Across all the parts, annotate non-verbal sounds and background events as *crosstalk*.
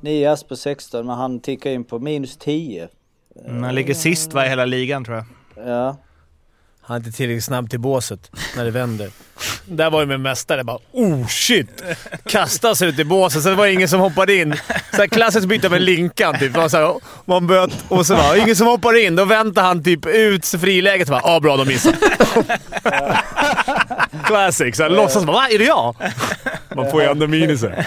9 ass på 16 men han tickar in på minus 10. Mm, han ligger sist va, i hela ligan tror jag. Ja. Han är inte tillräckligt snabb till båset när det vänder. Där var ju med mästare bara oh shit! Kastas ut i båset, sen var det ingen som hoppade in. Så klassiskt byta med Linkan typ. Man, så här, man böt och så var ingen som hoppar in. Då väntar han typ ut friläget och bara “Ja, ah, bra, de missade”. *laughs* Classic. Så här, låtsas bara “Va, är det jag?” Man får ju ändå minuset.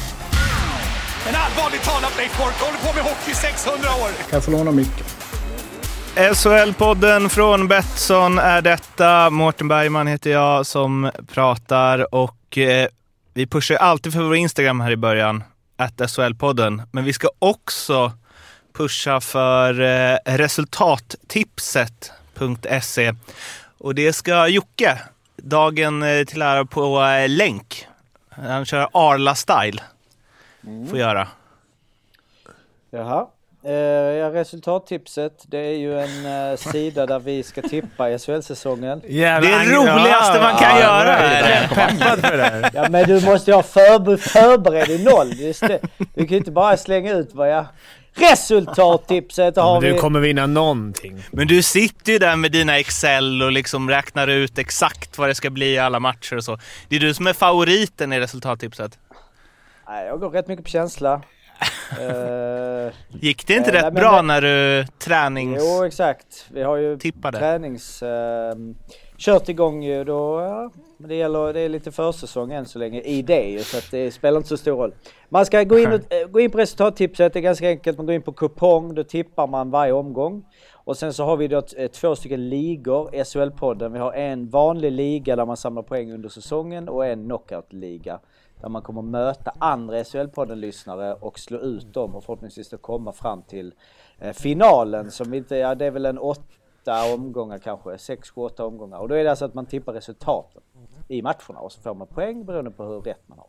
En allvarligt talat Leif Boork håller på med hockey i 600 år! Kan jag få låna micken? SHL-podden från Betsson är detta. Mårten Bergman heter jag som pratar och eh, vi pushar alltid för vår Instagram här i början, att SHL-podden. Men vi ska också pusha för eh, resultattipset.se. Och det ska Jocke, dagen eh, till ära på eh, länk. Han kör Arla-style. Får göra. Jaha. Eh, ja, resultattipset, det är ju en eh, sida där vi ska tippa SHL-säsongen. Det är det roligaste man kan göra! Jag är det. Ja men du måste ju ha förber förberedd i noll. Just det. Du kan ju inte bara slänga ut vad jag... Resultattipset Ja, har men vi... du kommer vinna någonting. Men du sitter ju där med dina Excel och liksom räknar ut exakt vad det ska bli i alla matcher och så. Det är du som är favoriten i resultattipset. Nej, jag går rätt mycket på känsla. *laughs* Eh, Gick det inte nej, rätt men bra det- när du tränings... jo exakt. Vi har ju Tippade. tränings... Eh, kört igång ju då. Ja, men det gäller, det är lite försäsong än så länge i det ju så att det spelar inte så stor roll. Man ska gå in, och, eh, gå in på resultattipset, det är ganska enkelt. Man går in på kupong, då tippar man varje omgång. Och sen så har vi då två stycken ligor, SHL-podden. Vi har en vanlig liga där man samlar poäng under säsongen och en knockout-liga. Där man kommer möta andra SHL-podden-lyssnare och slå ut dem och förhoppningsvis då komma fram till eh, finalen som inte, ja det är väl en åtta omgångar kanske, sex, sju, åtta omgångar. Och då är det alltså att man tippar resultaten i matcherna och så får man poäng beroende på hur rätt man har.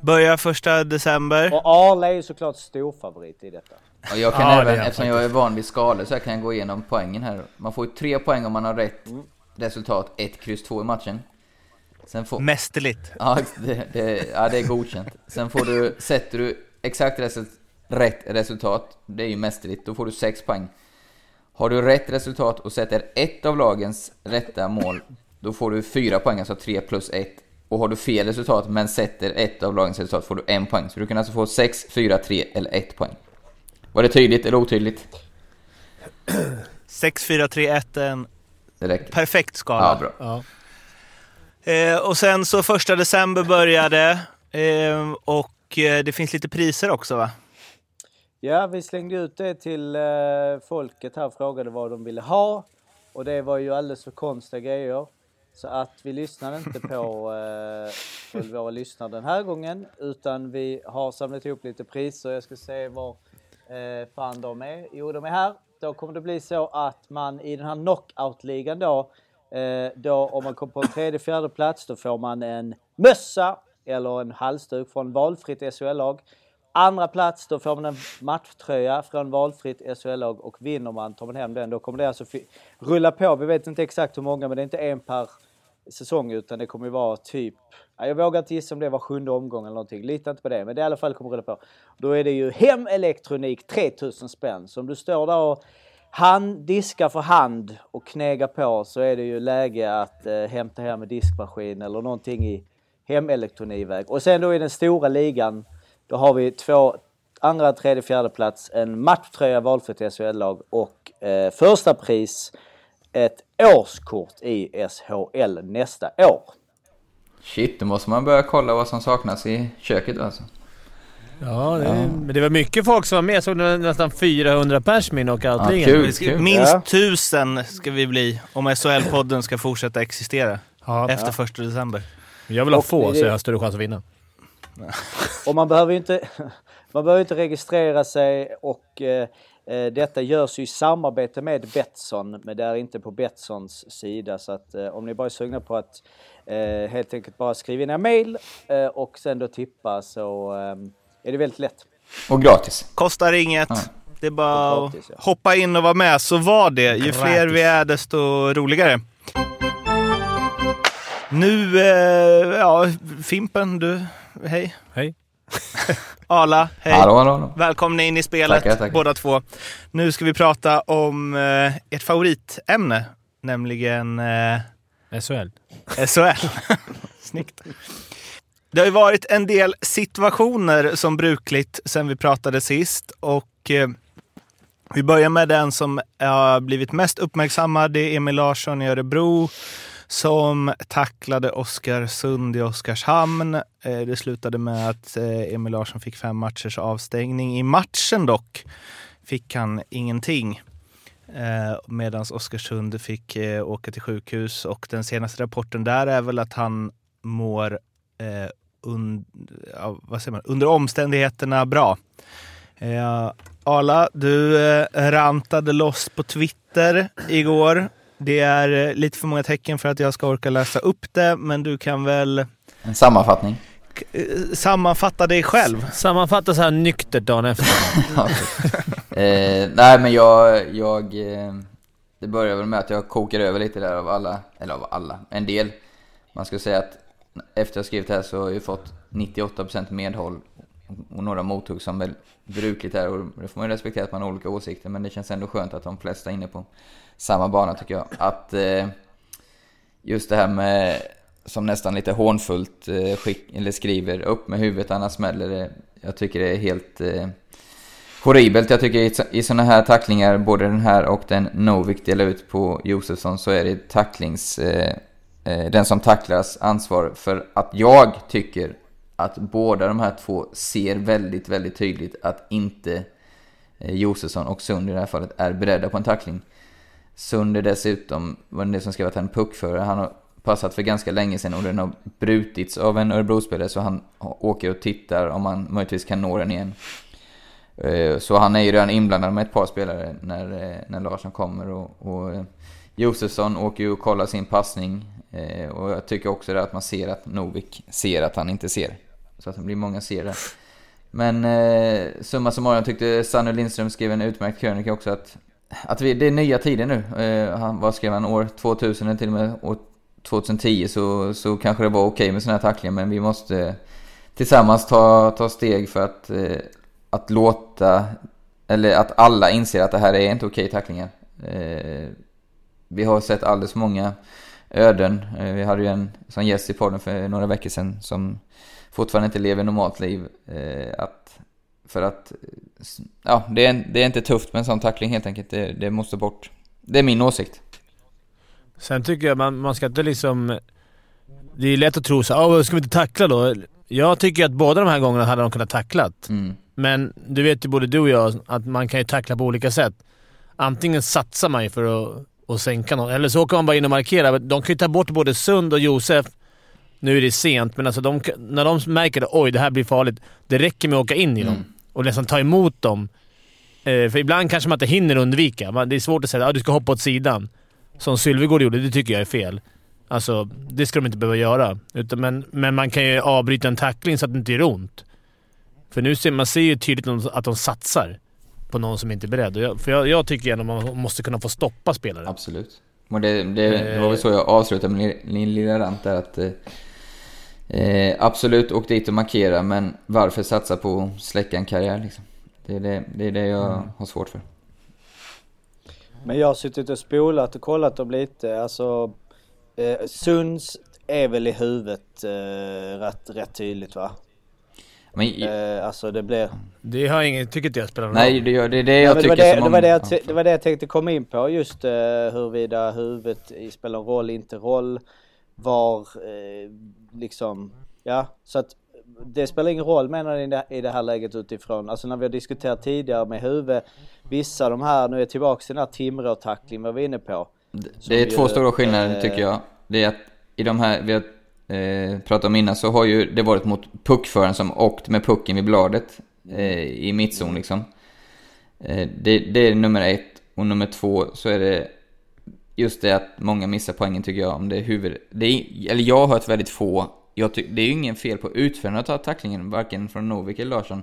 Börjar första december. Och Arla är ju såklart storfavorit i detta. Och jag kan Ja, även, eftersom jag är van vid skalor så här kan jag gå igenom poängen här. Man får ju tre poäng om man har rätt resultat, 1, kryss 2 i matchen. Sen får... Mästerligt. *laughs* Ja, det, det, ja, det är godkänt. Sen får du, sätter du exakt resu- rätt resultat, det är ju mästerligt, då får du 6 poäng. Har du rätt resultat och sätter ett av lagens rätta mål, då får du 4 poäng, alltså 3 plus 1. Och har du fel resultat men sätter ett av lagens resultat får du en poäng. Så du kan alltså få 6, 4, 3 eller 1 poäng. Var det tydligt eller otydligt? 6, 4, 3, 1, en Det räcker. perfekt skala. Ja, bra. Ja. Eh, och sen så första december började eh, och eh, det finns lite priser också va? Ja, vi slängde ut det till eh, folket här och frågade vad de ville ha. Och det var ju alldeles för konstiga grejer. Så att vi lyssnade inte på, *laughs* eh, våra lyssnare den här gången. Utan vi har samlat ihop lite priser. Jag ska se var eh, fan de är. Jo, de är här. Då kommer det bli så att man i den här knockout-ligan då, eh, då om man kommer på en tredje, fjärde plats, då får man en mössa eller en halsduk från valfritt SHL-lag. Andra plats, då får man en matchtröja från valfritt SHL-lag och vinner man, tar man hem den, då kommer det alltså rulla på. Vi vet inte exakt hur många, men det är inte en per säsong utan det kommer ju vara typ, jag vågar inte gissa om det var sjunde omgång eller någonting, lita inte på det, men det i alla fall kommer rulla på. Då är det ju hemelektronik 3000 spänn, så om du står där och han diskar för hand och knegar på så är det ju läge att eh, hämta hem en diskmaskin eller någonting i hemelektronikväg. Och sen då i den stora ligan, då har vi två andra, tredje, fjärde plats, en matchtröja valfritt SHL-lag och eh, första pris ett årskort i SHL nästa år. Shit, då måste man börja kolla vad som saknas i köket alltså. Ja, det, men det var mycket folk som var med. Jag såg nästan 400 pers med i Ja, knockout-ligan. kul, ska, kul. minst Ja. tusen ska vi bli om SHL-podden ska fortsätta existera Ja. efter första december. Jag vill ha Och få, det- så jag har större chans att vinna. *laughs* Och man behöver ju inte, *laughs* man behöver inte registrera sig och eh, Eh, detta görs ju i samarbete med Betsson, men det är inte på Betssons sida. Så att eh, om ni bara är sugna på att eh, helt enkelt bara skriva in er mail eh, och sen då tippa så eh, är det väldigt lätt. Och gratis. Kostar inget. Ja. Det är bara gratis, ja. att hoppa in och vara med, så var det. Ju fler vi är, desto roligare. Nu, eh, ja, Fimpen, du, hej. Hej. *laughs* Ala, hej. Hallå, hallå, hallå. Välkomna in i spelet, Tackar, tackar. båda två. Nu ska vi prata om eh, ert favoritämne, nämligen eh, SHL. SHL. *laughs* Snyggt. Det har ju varit en del situationer som brukligt sen vi pratade sist och eh, vi börjar med den som har blivit mest uppmärksammad. Det är Emil Larsson i Örebro som tacklade Oskarsund i Oskarshamn. Eh, det slutade med att eh, Emil Larsson fick fem matchers avstängning. I matchen dock fick han ingenting. Eh, Medan Oskarsund fick eh, åka till sjukhus och den senaste rapporten där är väl att han mår eh, un, ja, vad säger man, under omständigheterna bra. Eh, Arla, du eh, rantade loss på Twitter igår. Det är eh, lite för många tecken för att jag ska orka läsa upp det, men du kan väl En sammanfattning. eh, sammanfatta dig själv. Sammanfatta så här nyktert dagen efter. *laughs* eh, nej men jag, jag eh, det börjar väl med att jag kokar över lite där av alla, eller av alla, en del. Man skulle säga att efter jag skrivit det här så har jag ju fått 98% medhåll och några mothugg som väl brukligt är och det får man ju respektera att man har olika åsikter men det känns ändå skönt att de flesta är inne på samma bana tycker jag. Att eh, just det här med som nästan lite hånfullt eh, skick, eller skriver upp med huvudet annars smäller det. Jag tycker det är helt eh, horribelt. Jag tycker i, i sådana här tacklingar, både den här och den Novik delar ut på Josefsson, så är det tacklings... Eh, Eh, den som tacklas ansvar för att jag tycker att båda de här två ser väldigt, väldigt tydligt att inte eh, Josefsson och Sund i det här fallet är beredda på en tackling. Sund är dessutom, var det som skrev att han är puckförare, han har passat för ganska länge sedan och den har brutits av en Örebrospelare så han åker och tittar om han möjligtvis kan nå den igen. Eh, så han är ju redan inblandad med ett par spelare när, när Larsson kommer och, och Josefsson åker ju och kollar sin passning eh, och jag tycker också det att man ser att Novik ser att han inte ser. Så att det blir många ser där. Men eh, summa summarum tyckte Sanny Lindström skrev en utmärkt krönika också att, att vi, det är nya tider nu. Eh, han, vad skrev han? År 2000 eller till och med år 2010 så, så kanske det var okej med sådana här tacklingar men vi måste tillsammans ta, ta steg för att, eh, att låta, eller att alla inser att det här är inte okej tacklingar. Eh, vi har sett alldeles för många öden. Eh, vi hade ju en som gäst i podden för några veckor sedan som fortfarande inte lever normalt liv. Eh, att, för att, ja, det är, det är inte tufft med en sån tackling helt enkelt. Det, det måste bort. Det är min åsikt. Sen tycker jag man, man ska inte liksom... Det är lätt att tro såhär, oh, ska vi inte tackla då? Jag tycker att båda de här gångerna hade de kunnat tacklat. Mm. Men du vet ju både du och jag att man kan ju tackla på olika sätt. Antingen satsar man ju för att, att sänka någon, eller så åker man bara in och markerar. De kan ju ta bort både Sund och Josef. Nu är det sent, men alltså de, när de märker att oj, det här blir farligt. Det räcker med att åka in i dem Mm. och nästan ta emot dem. Eh, för ibland kanske man inte hinner undvika. Man, det är svårt att säga att ah, du ska hoppa åt sidan. Som Sylvegård gjorde, det tycker jag är fel. Alltså, det ska de inte behöva göra. Utan, men, men man kan ju avbryta en tackling så att det inte gör ont. För nu ser man ser ju tydligt att de satsar på någon som inte är beredd. Och jag, för jag, jag tycker ändå man måste kunna få stoppa spelare. Absolut. Och det, det, det var väl så jag avslutade min, min lilla rant där att eh, eh, absolut åk dit och markera men varför satsa på att släcka en karriär liksom? Det är det, det, är det jag har svårt för. Men jag har suttit och spolat och kollat dem lite. Alltså, eh, Sunds är väl i huvudet eh, rätt, rätt tydligt va? Men, Eh, alltså det blir... Det har jag inget, tycker inte jag spelar någon nej, roll. det, gör- det är det Ja, jag det, tycker var det, som det, var det, jag, ja, det var det jag tänkte komma in på just eh, huruvida huvudet spelar roll, inte roll. Var eh, liksom, ja så att det spelar ingen roll menar ni i det, det här läget utifrån, alltså när vi har diskuterat tidigare med huvud, vissa de här, nu är jag tillbaka till den här Timrå-tacklingen var vi inne på. Det Som är ju, två stora skillnader eh, tycker jag. Det är att i de här vi har eh, pratade om innan så har ju det varit mot puckföraren som åkt med pucken vid bladet eh, i mittzon liksom. Eh, det, det är nummer ett. Och nummer två så är det just det att många missar poängen tycker jag om det är huvud... Det är, eller jag har hört väldigt få. Jag ty, det är ju ingen fel på utförandet av tacklingen, varken från Novik eller Larsson.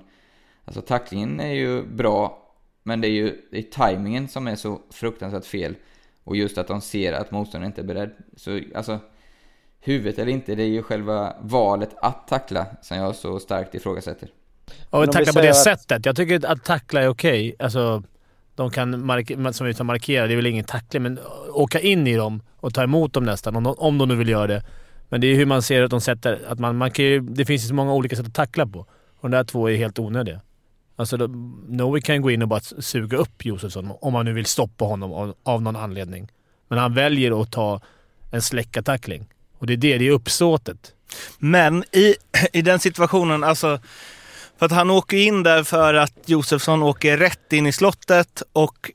Alltså tacklingen är ju bra, men det är ju det är tajmingen som är så fruktansvärt fel. Och just att de ser att motståndaren inte är beredd. Så alltså, huvudet eller inte, det är ju själva valet att tackla som jag så starkt ifrågasätter. Och tackla på det att- sättet. Jag tycker att tackla är okej. Alltså, de kan mark- som vi tar markera, det är väl ingen tackling, men åka in i dem och ta emot dem nästan, om de, om de nu vill göra det. Men det är hur man ser att de sätter... Att man, man kan ju, det finns ju så många olika sätt att tackla på. Och de där två är helt onödiga. Alltså, Noe kan gå in och bara suga upp Josefsson om man nu vill stoppa honom av, av någon anledning. Men han väljer att ta en släckartackling. Och det är det, det är uppsåtet. Men i, i den situationen, alltså... För att han åker in där för att Josefsson åker rätt in i slottet och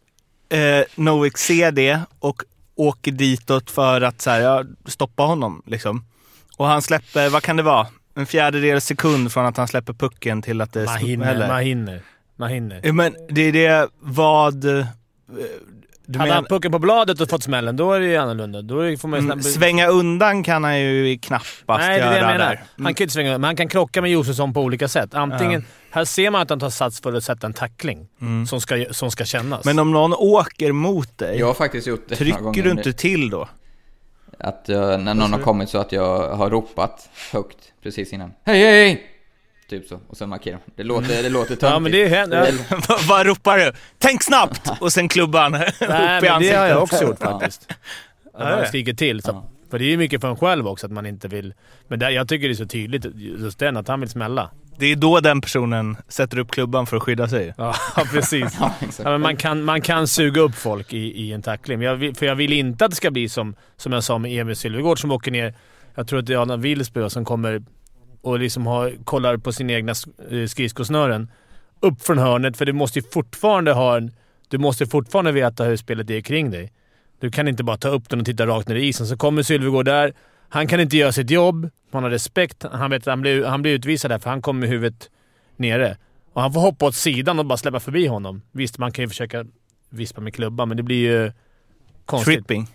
eh, Novik ser det och åker ditåt för att så här, stoppa honom. Liksom. Och han släpper, vad kan det vara? En fjärdedels sekund från att han släpper pucken till att det Man hinner, man hinner. Man hinner. Men det är det vad... Du Hade han menar, pucken på bladet och fått smällen, då är det ju annorlunda. Då får man ju mm, svänga undan kan han ju knappast Nej, det är göra det jag menar. där. Mm. Han kan ju inte svänga men han kan krocka med Josefsson på olika sätt. Antingen... Här ser man att han tar sats för att sätta en tackling som, ska, som ska kännas. Mm. Men om någon åker mot dig, Jag har faktiskt gjort det trycker du inte till då? Att jag, när någon har kommit så att jag har ropat högt precis innan. Hej, hej, hej! Typ så. Och sen markerar man. Det låter, det låter töntigt. Ja, men det händer. *laughs* Vad- Vad ropar du? Tänk snabbt! Och sen klubban upp i men det ansiktet. har jag också gjort faktiskt. Ja, man skriker till. Så, För det är ju mycket för en själv också att man inte vill... Men där, jag tycker det är så tydligt, just den, att han vill smälla. Det är då den personen sätter upp klubban för att skydda sig. Ja, *laughs* precis. Ja. Ja, men man, kan, man kan suga upp folk i, i en tackling. Jag vill, för jag vill inte att det ska bli som, som jag sa med Emil Sylvegård som åker ner. Jag tror att det är Adam Wilsby som kommer och liksom har, kollar på sina egna eh, skridskosnören. Upp från hörnet, för du måste ju fortfarande ha en... Du måste fortfarande veta hur spelet är kring dig. Du kan inte bara ta upp den och titta rakt ner i isen. Så kommer Sylvegård där. Han kan inte göra sitt jobb. Han har respekt. Han vet att han blir, han blir utvisad där för han kommer med huvudet nere. Och han får hoppa åt sidan och bara släppa förbi honom. Visst, man kan ju försöka vispa med klubban, men det blir ju konstigt. Tripping.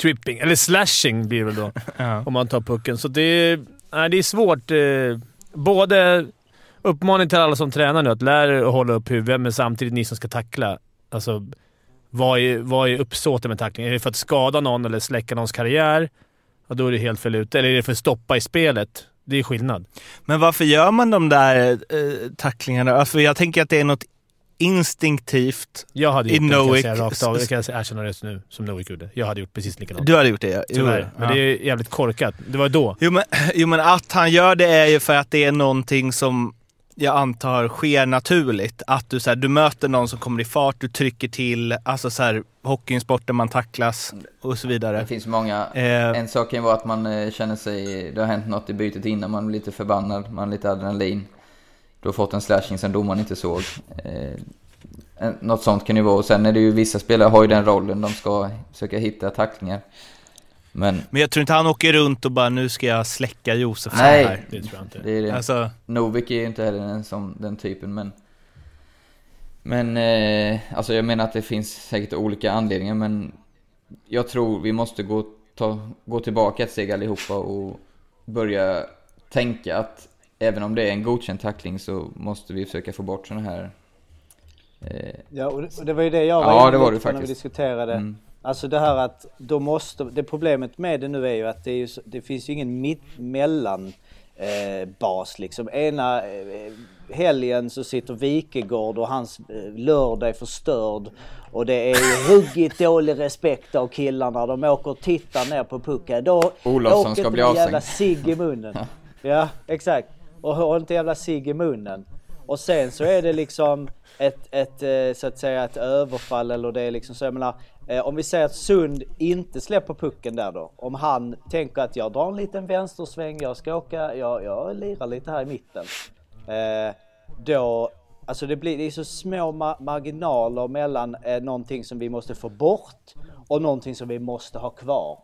Tripping. Eller slashing blir det väl då, *laughs* Ja. om man tar pucken. Så det är, nej, det är svårt. Eh, både uppmaning till alla som tränar nu att lära er att hålla upp huvudet, men samtidigt ni som ska tackla. Alltså, vad är, vad är uppsåtet med tacklingen? Är det för att skada någon eller släcka någons karriär? Ja, då är det helt fel ute. Eller är det för att stoppa i spelet? Det är skillnad. Men varför gör man de där eh, tacklingarna? Alltså, jag tänker att det är något instinktivt. Jag hade gjort det, kan jag säga rakt av. Det kan jag säga- erkänna just nu, som Nowick gjorde. Jag hade gjort precis likadant. Du hade gjort det? ja. Tyvärr. Men ja. det är jävligt korkat. Det var då. Jo men, jo men att han gör det är ju för att det är någonting som jag antar sker naturligt. Att du, så här, du möter någon som kommer i fart, du trycker till, alltså så här, hockey är en sport där man tacklas och så vidare. Det finns många. Eh, En sak kan ju vara att man eh, känner sig... Det har hänt något i bytet innan, man blir lite förbannad, man har lite adrenalin. Du har fått en slashing som domaren inte såg. Eh, något sånt kan det ju vara. Och sen är det ju vissa spelare har ju den rollen, de ska försöka hitta tacklingar. Men Men jag tror inte han åker runt och bara nu ska jag släcka Josefsson Nej. här. Det tror jag inte. det är det. Alltså, Novik är ju inte heller en som den typen, men... Men, eh, alltså jag menar att det finns säkert olika anledningar, men... Jag tror vi måste gå, ta, gå tillbaka ett steg allihopa och börja tänka att även om det är en godkänd tackling så måste vi försöka få bort sådana här... Eh, Ja, och det, och det var ju det jag var Ja, det var det på när vi faktiskt. diskuterade. Mm. Alltså det här att då måste, det problemet med det nu är ju att det, är ju, det finns ju ingen mitt mellan eh, bas liksom. Ena eh, helgen så sitter Wikegård och hans eh, lördag är förstörd. Och det är ju ruggigt dålig respekt av killarna. De åker och tittar ner på pucken. Då Olofsson ska bli med jävla avstängd. cigg i munnen. *laughs* Ja, exakt. Och har inte jävla cigg i munnen. Och sen så är det liksom ett, ett eh, så att säga ett överfall eller det är liksom så jag menar eh, om vi säger att Sund inte släpper pucken där då. Om han tänker att jag drar en liten vänstersväng, jag ska åka, jag, jag lirar lite här i mitten. Eh, då, alltså det blir, det är så små ma- marginaler mellan eh, någonting som vi måste få bort och någonting som vi måste ha kvar.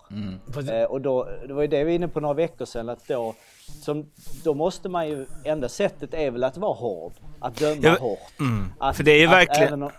Eh, och då, det var ju det vi var inne på några veckor sedan att då, som, då måste man ju, enda sättet är väl att vara hård. Att döma Ja, hårt. mm. Att, För det är ju att verkligen- om-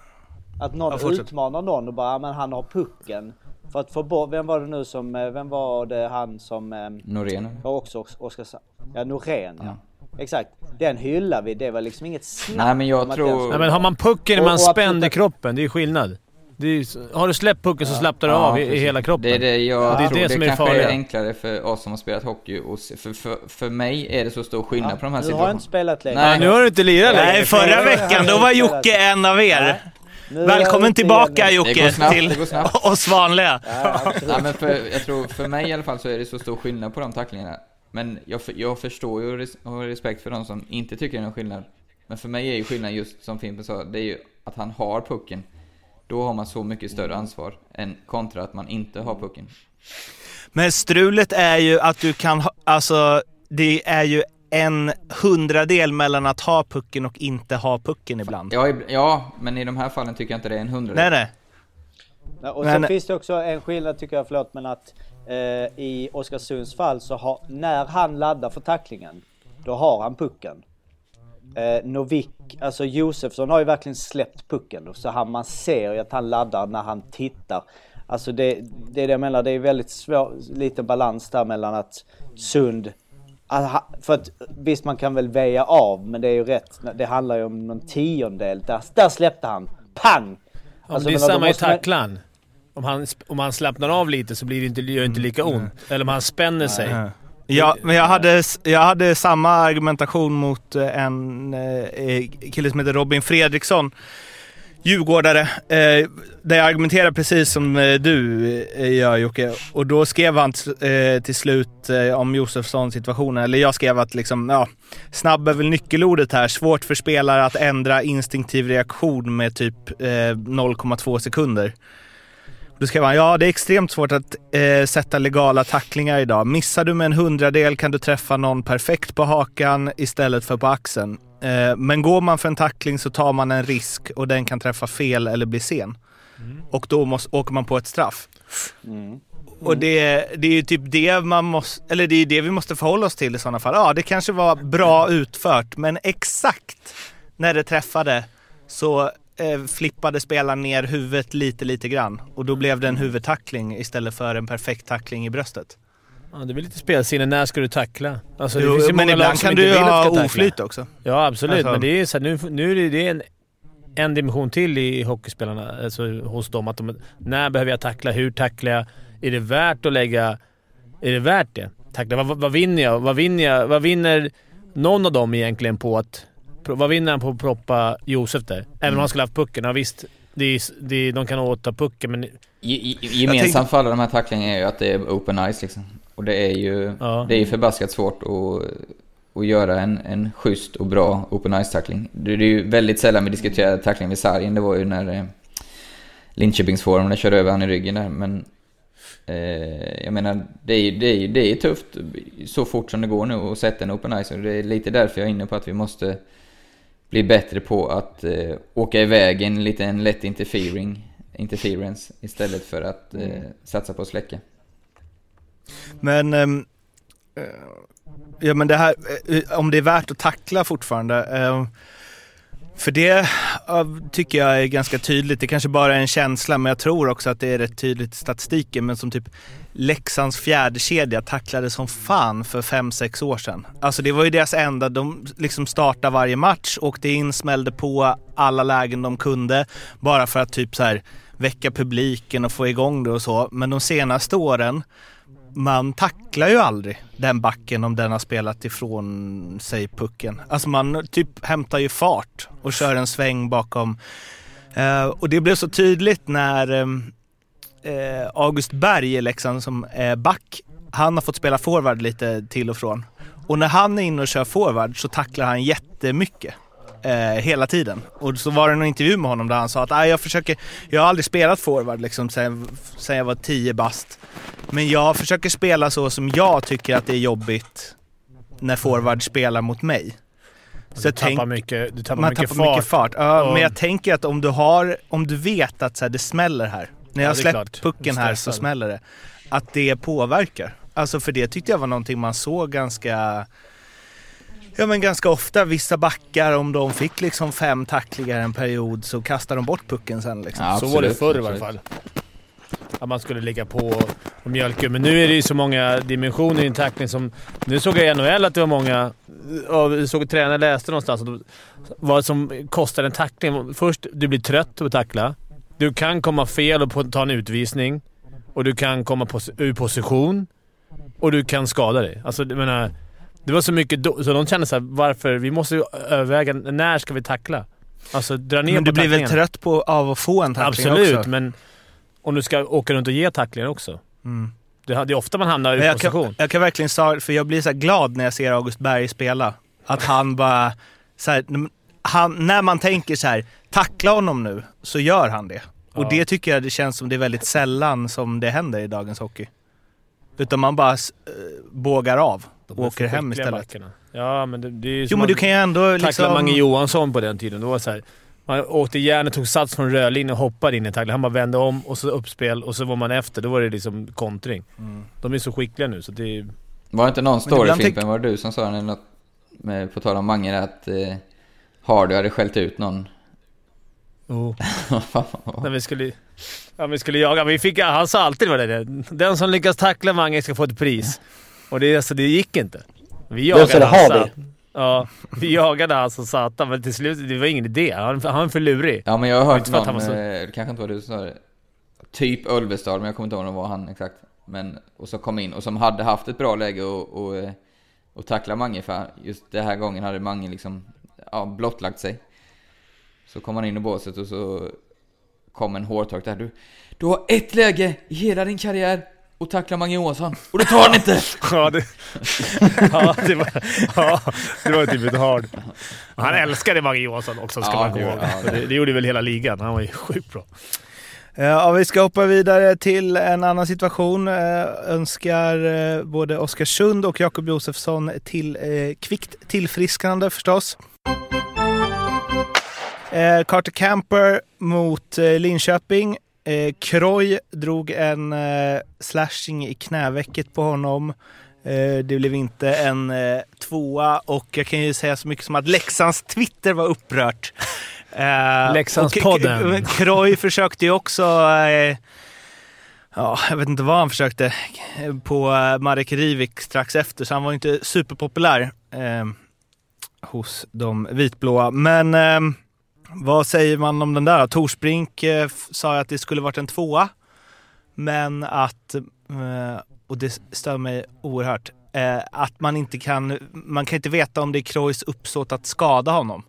Att någon Ja, utmanar någon och bara, "Ja, men han har pucken. För att få bort, vem var det nu som, eh, vem var det han som eh, Norén. var också Os- Oskarshamn? Ja, Norén ja. Exakt. Den hyllar vi, det var liksom inget snack Nej, men jag att tror- den Nej, men har man pucken är Och- man och spänd i att- kroppen. Det är ju skillnad. Det är, har du släppt pucken så slappnar du Ja, av i, hela kroppen. Det är det jag det är tror. det Det, som är kanske är enklare för oss som har spelat hockey. Och se, för, för, för mig är det så stor skillnad på de här Nu har jag inte situationerna. spelat längre. Nej. Nu har du inte lirat längre. Nej, förra veckan då var Jocke en av er. Nu Välkommen tillbaka igen. Det Jocke går snabbt, till det *laughs* oss vanliga. Ja. Nej, men för, jag tror, för mig i alla fall så är det så stor skillnad på de tacklingarna. Men jag, jag förstår ju och och har respekt för de som inte tycker det är någon skillnad. Men för mig är ju skillnaden just som Fimpen sa, det är ju att han har pucken. Då har man så mycket större ansvar än kontra att man inte har pucken. Men strulet är ju att du kan ha, alltså det är ju en hundradel mellan att ha pucken och inte ha pucken ibland. Ja, ja, men i de här fallen tycker jag inte det är en hundradel. Nej, nej. Ja, och Men- så finns det också en skillnad tycker jag, förlåt, men att eh, i Oskarsunds fall så har, när han laddar för tacklingen, då har han pucken. Eh, Novik, alltså Josefsson har ju verkligen släppt pucken. Så han, man ser ju att han laddar när han tittar. Alltså det, det är det jag menar, det är väldigt svår, liten balans där mellan att Sund Aha, för att visst man kan väl väja av men det är ju rätt. Det handlar ju om någon tiondel. Där, där släppte han. Pang! Alltså, det är samma i man- tacklan. Om han, om han slappnar av lite så blir det inte, gör det inte lika ont. Eller om han spänner sig. Ja. Ja, men jag hade, jag hade samma argumentation mot eh, en eh, kille som heter Robin Fredriksson, djurgårdare, eh, där jag argumenterar precis som eh, du eh, gör Jocke. Och då skrev han eh, till slut eh, om Josefssons situation, eller jag skrev att liksom, ja, snabb är väl nyckelordet här. Svårt för spelare att ändra instinktiv reaktion med typ eh, 0,2 sekunder. Då skrev han, ja det är extremt svårt att eh, sätta legala tacklingar idag. Missar du med en hundradel kan du träffa någon perfekt på hakan istället för på axeln. Eh, men går man för en tackling så tar man en risk och den kan träffa fel eller bli sen. Och då måste, åker man på ett straff. Och det, det är ju typ det man måste, eller det är det vi måste förhålla oss till i sådana fall. Ja, det kanske var bra utfört, men exakt när det träffade så eh, flippade spelaren ner huvudet lite, lite grann. Och då blev det en huvudtackling istället för en perfekt tackling i bröstet. Ja, det är väl lite spelsinne. När ska du tackla? Alltså, det Jo, finns ju men många ibland kan du ju ha oflyt också. Ja, absolut. Alltså- Men det är så här, nu, nu är det- en, en dimension till i hockeyspelarna, alltså hos dem. Att de, när behöver jag tackla? Hur tacklar jag? Är det värt att lägga... Är det värt det? Tackla. Vad, vad, vad vinner jag? Vad vinner jag? Vad vinner någon av dem egentligen på att... Vad vinner han på att proppa Josef där? Även om han skulle haft pucken. Ja, visst, det är, det är, de kan åta pucken, men... I, i, gemensamt för alla de här tacklingarna är ju att det är open ice liksom. Och det är ju, Ja. det är ju förbaskat svårt att, att göra en, en schysst och bra open ice-tackling. Det, det är ju väldigt sällan vi diskuterar tackling vid sargen. Det var ju när eh, Linköpingsforwarden körde över han i ryggen där. Men eh, jag menar, det är, det, är, det är tufft så fort som det går nu att sätta en open ice. Och det är lite därför jag är inne på att vi måste bli bättre på att eh, åka iväg en liten lätt interfering, interference istället för att eh, satsa på att släcka. Men, ehm, eh, ja men det här, eh, om det är värt att tackla fortfarande för det tycker jag är ganska tydligt. Det kanske bara är en känsla, men jag tror också att det är rätt tydligt i statistiken. Men som typ Leksands fjärdekedja tacklade som fan för fem sex år sedan. Alltså det var ju deras enda, de liksom startade varje match, åkte in, smällde på alla lägen de kunde. Bara för att typ så här väcka publiken och få igång det och så. Men de senaste åren man tacklar ju aldrig den backen om den har spelat ifrån sig pucken. Alltså man typ hämtar ju fart och kör en sväng bakom. Eh, och det blev så tydligt när eh, eh August Berg i Leksand som är back, han har fått spela forward lite till och från. Och när han är inne och kör forward så tacklar han jättemycket. Eh, hela tiden. Och så var det en intervju med honom där han sa att "Nej, jag försöker, jag har aldrig spelat forward liksom sen, sen jag var 10 bast. Men jag försöker spela så som jag tycker att det är jobbigt när forward spelar mot mig. Så Du jag tänk- tappar mycket, du tappar man mycket, tappar fart. mycket fart. Ja, Och- Men jag tänker att om du har, om du vet att så här, det smäller här. När jag Ja, släppt pucken här så smäller det. Att det påverkar. Alltså för det tyckte jag var någonting man såg ganska Ja men ganska ofta, vissa backar om de fick liksom fem tacklingar en period så kastar de bort pucken sen liksom. Ja, Så var det förr i varje fall. Att man skulle ligga på och mjölka. Men nu är det ju så många dimensioner i en tackling som... Nu såg jag i NHL att det var många... ja, Jag såg att tränare läste någonstans att vad som kostar en tackling. Först, du blir trött på att tackla. Du kan komma fel och ta en utvisning. Och du kan komma pos- ur position. Och du kan skada dig. Alltså, jag menar, det var så mycket då, Så de kände såhär, varför? Vi måste överväga, när ska vi tackla? Alltså dra ner Men du blir väl trött på, av att få en tackling Absolut, också? men om du ska åka runt och ge tacklingar också. Mm. Det ju ofta man hamnar i position. kan, jag kan verkligen säga, för jag blir så glad när jag ser August Berg spela. Att han bara... Så här, han, när man tänker så här, tackla honom nu, så gör han det. Och Ja. det tycker jag det känns som det är väldigt sällan som det händer i dagens hockey. Utan man bara eh, bågar av och De är åker hem istället. backarna. Ja, men det, det är ju Jo som men att du kan ju ändå tackla liksom... Mange Johansson på den tiden. Det var så här, man åkte järnet, tog sats från rödlinjen och hoppade in i tackling. Han bara vände om och så uppspel och så var man efter. Då var det liksom kontring. Mm. De är så skickliga nu så det är... Var det inte någon story Fimpen, var det du som sa något? Med, på tal om Mange att eh, Hardy hade skällt ut någon. Oh. *laughs* Fan, När vi skulle... Ja, vi skulle jaga. Vi fick, han sa alltid det. där. Den som lyckas tackla Mange ska få ett pris. Och det, alltså, det gick inte. Vi jagade sa- Ja, vi jagade som satan, men till slut det var ingen idé. Han, han var för lurig. Ja men jag har hört någon, så- eh, det kanske inte var du som sa det. Typ Ölvestad, men jag kommer inte ihåg var han exakt. Men, och så kom in, och som hade haft ett bra läge och, och, eh, och tackla Mange för just den här gången hade Mange liksom, ja, blottlagt sig. Så kom han in i båset och så kom en hårtork där. Du, du har ett läge i hela din karriär och tackla Mange Johansson, och det tar han inte! *laughs* Ja, det, *laughs* ja, det var, ja, det var typ ett hard. Han älskade Mange Johansson också, ska Ja, man ihåg. ja, det- Det, gjorde väl hela ligan. Han var ju sjukt bra. Eh, Ja, vi ska hoppa vidare till en annan situation. Eh, önskar eh, både Oskarsund och Jakob Josefsson till eh, kvickt tillfrisknande förstås. Eh, Carter Camper mot eh, Linköping. Eh, Kroy drog en eh, slashing i knävecket på honom. Eh, det blev inte en eh, tvåa och jag kan ju säga så mycket som att Leksands Twitter var upprört. *laughs* Eh, Leksandspodden. och K- Kroy försökte ju också eh, Ja, jag vet inte vad han försökte eh, på eh, Marek Rivik strax efter, så han var inte superpopulär eh, hos de vitblåa. Men eh, vad säger man om den där? Torsbrink eh, sa att det skulle varit en tvåa, men att, eh, och det stör mig oerhört, eh, att man inte kan, man kan inte veta om det är Kroys uppsåt att skada honom.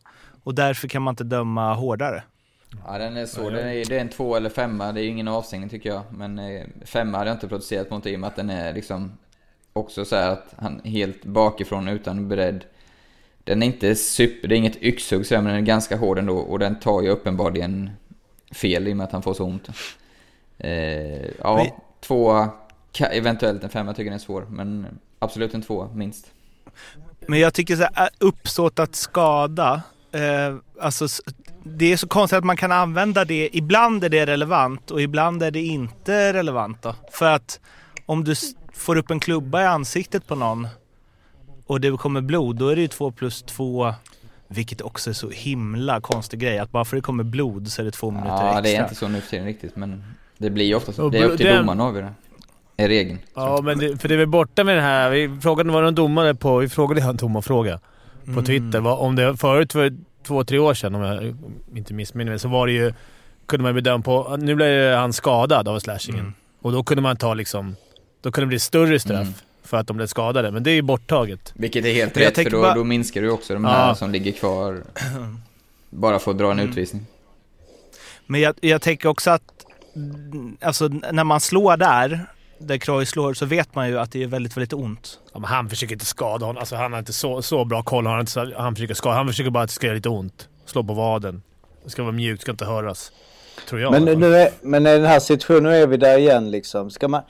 Och därför kan man inte döma hårdare. Ja den är så, det är, det är en två eller femma, det är ju ingen avstängning tycker jag. Men eh, femma hade jag inte protesterat mot i och med att den är liksom också så här att han helt bakifrån utan beredd. Den är inte super, det är inget yxhugg så här, men den är ganska hård ändå och den tar ju uppenbarligen fel i och med att han får så ont. Eh, ja, Men- två, eventuellt en femma, tycker den är svår. Men absolut en två minst. Men jag tycker så här, uppsåt att skada, eh, alltså det är så konstigt att man kan använda det, ibland är det relevant och ibland är det inte relevant då. För att om du får upp en klubba i ansiktet på någon och det kommer blod, då är det ju två plus två vilket också är så himla konstig grej, att bara för det kommer blod så är det två minuter Ja, extra. det är inte så nu för tiden riktigt, men det blir ju ofta så. Det är upp till den- domaren att avgöra. Är regeln. Ja, men det, för det är väl borta med det här. Vi frågade, var någon domare på... Vi frågade han Tom fråga på Mm. Twitter. Vad, om det förut för två, tre år sedan, om jag inte missminner mig, så var det ju... Kunde man bedöma på... Nu blev han skadad av slashingen. Mm. Och då kunde man ta liksom... Då kunde det bli större straff Mm. För att de blev skadade. Men det är ju borttaget. Vilket är helt rätt, för då, bara- då minskar du också de Ja. här som ligger kvar. *clears throat* Bara för att dra en Mm. utvisning. Men jag, jag tänker också att alltså, när man slår där, där Kroy slår, så vet man ju att det är väldigt, väldigt ont. Ja, men han försöker inte skada honom. Alltså, han har inte så, så bra koll. Han, inte så, han försöker skada. Han försöker bara att det ska göra lite ont. Slå på vaden. Det ska vara mjukt, ska inte höras. Tror jag. Men, nu är, men i den här situationen, nu är vi där igen liksom. Ska man,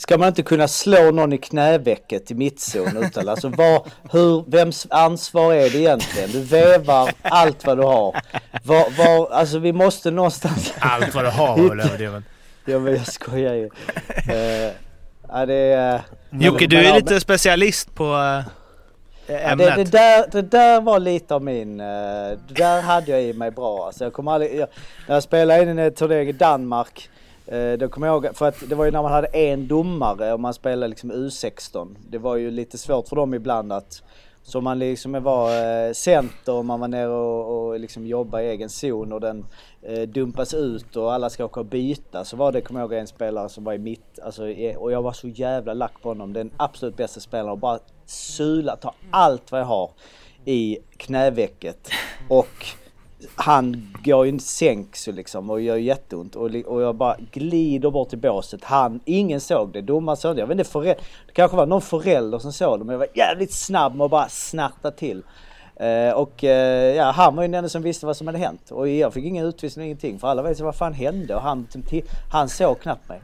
ska man inte kunna slå någon i knävecket i mittzon utan alltså vad, hur, vems ansvar är det egentligen? Du vevar allt vad du har. Var, var, alltså vi måste någonstans... Allt vad du har var väl. Ja men jag skojar ju. Uh, ja, det är... Jocke, du är lite specialist på Ja, ämnet. det, det, där, det där var lite av min... eh, Det där hade jag i mig bra. Alltså jag kommer aldrig, jag, när jag spelade in en turnering i Danmark. Eh, då kommer jag ihåg, för att det var ju när man hade en domare och man spelade liksom U16. Det var ju lite svårt för dem ibland att... Så man liksom var eh, center och man var nere och, och liksom jobbade i egen zon och den eh, dumpas ut och alla ska åka och byta. Så var det, kommer jag ihåg, en spelare som var i mitt, alltså, och jag var så jävla lack på honom. Den absolut bästa spelaren och bara sula, ta allt vad jag har i knävecket. Och han går ju inte sänks ju liksom och gör jätteont och, och jag bara glider bort till båset. Han, ingen såg det, domaren såg det. Jag vet inte, förä- det kanske var någon förälder som såg det men jag var jävligt snabb med att bara snärta till. Eh, och eh, ja, han var ju den enda som visste vad som hade hänt. Och jag fick ingen utvisning, ingenting. För alla vet vad fan hände och han, han såg knappt mig.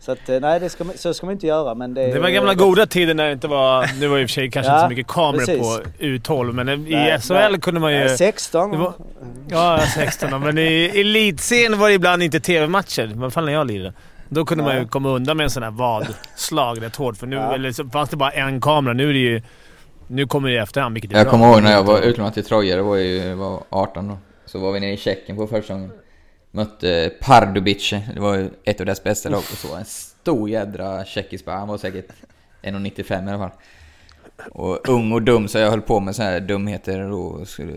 Så att eh, nej, det ska, man- så ska man inte göra men det... Det var gamla goda tider när det inte var... Nu var det i och för sig kanske Ja, inte så mycket kameror precis. på U12, men i Nej, SHL nej. kunde man ju... Nej, 16. Det var, ja, 16 men i elitserien var det ibland inte TV-matcher. Vad fan när jag lirade. Då kunde man ju Nej. komma undan med en sån här vadslag rätt hårt. För nu Ja. eller så fanns det bara en kamera. Nu är det ju... Nu kommer det i efterhand, vilket är Jag bra. kommer ihåg när jag var utlånad till Troja, det var ju jag var 18 då. Så var vi nere i Tjeckien på första gången. Mötte Pardubice, det var ju ett av deras bästa lag. Och så en stor jädra tjeckisk han var säkert 1,95 i alla fall. Och ung och dum så jag höll på med så här dumheter och skulle...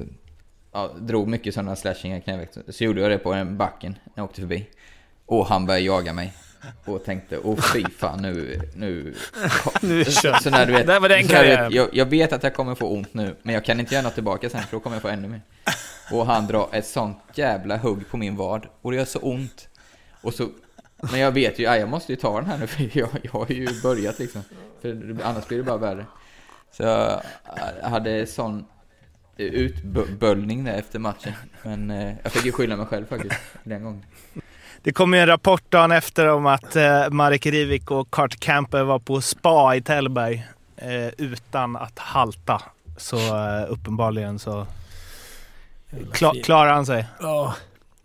Ja, drog mycket sådana slashingar i knäveck. Så gjorde jag det på en backen när jag åkte förbi. Och han började jaga mig. Och tänkte, åh fy fan nu, nu... *laughs* Nu kört. Så när du vet, Där var den så vet jag, jag vet att jag kommer få ont nu, men jag kan inte göra något tillbaka sen för då kommer jag få ännu mer. Och han drar ett sånt jävla hugg på min vad, och det gör så ont. Och så, men jag vet ju, ja, jag måste ju ta den här nu *laughs* för jag, jag har ju börjat liksom. För annars blir det bara värre. Så jag hade sån utböljning där efter matchen. Men eh, jag fick ju skylla mig själv faktiskt, den gången. Det kom ju en rapport dagen efter om att eh, Marek Rivik och Carter Camper var på spa i Tällberg eh, utan att halta. Så eh, uppenbarligen så kla, klarar han sig. Ja.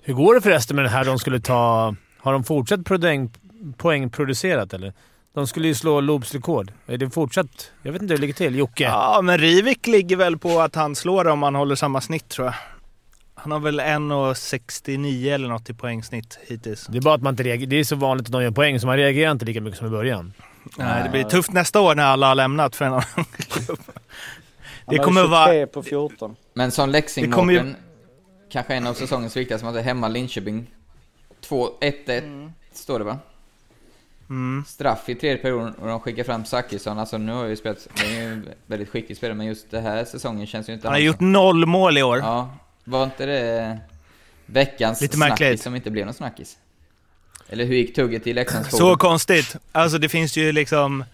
Hur går det förresten med det här de skulle ta... Har de fortsatt poäng, poängproducerat eller? De skulle ju slå Loobs rekord. Är det fortsatt? Jag vet inte hur det ligger till. Jocke? Ja, men Rivik ligger väl på att han slår om han håller samma snitt tror jag. Han har väl 1,69 eller något i poängsnitt hittills. Det är bara att man inte reagerar. Det är så vanligt att de gör poäng så man reagerar inte lika mycket som i början. Nej, det blir tufft nästa år när alla har lämnat för en annan *laughs* klubb. Han Det har kommer 23 vara... på 14. Men som leksing ju- kanske en av säsongens viktigaste matcher, hemma Linköping. 2-1-1 står det va? Mm. Straff i tredje perioden och de skickar fram Zachrisson. Alltså nu har ju spelat, det är ju en väldigt skicklig spelare, men just den här säsongen känns ju inte Han har gjort noll mål i år. Ja, var inte det veckans Lite snackis märkligt. som inte blev någon snackis? Eller hur gick tugget i Leksands Så konstigt. Alltså det finns ju liksom...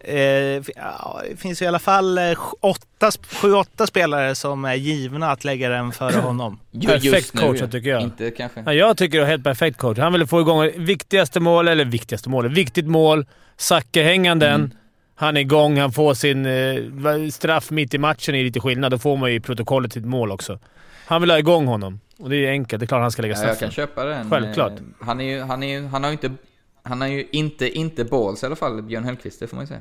Eh, det finns ju i alla fall eh, åtta, sju, åtta spelare som är givna att lägga den före *clears throat* honom. Perfekt coachat tycker jag. Inte kanske. Ja, jag tycker det är helt perfekt coach. Han ville få igång viktigaste mål, eller viktigaste målet. Viktigt mål. Zacke hänganden. Mm. Han är igång. Han får sin eh, straff mitt i matchen. är lite skillnad. Då får man ju i protokollet sitt mål också. Han vill ha igång honom. Och det är enkelt. Det är klart han ska lägga Ja, jag straffen. kan köpa den. Självklart. Eh, Han är ju, han är ju, han har ju inte, han har ju inte, inte balls i alla fall, Björn Hellkvist, det får man ju säga.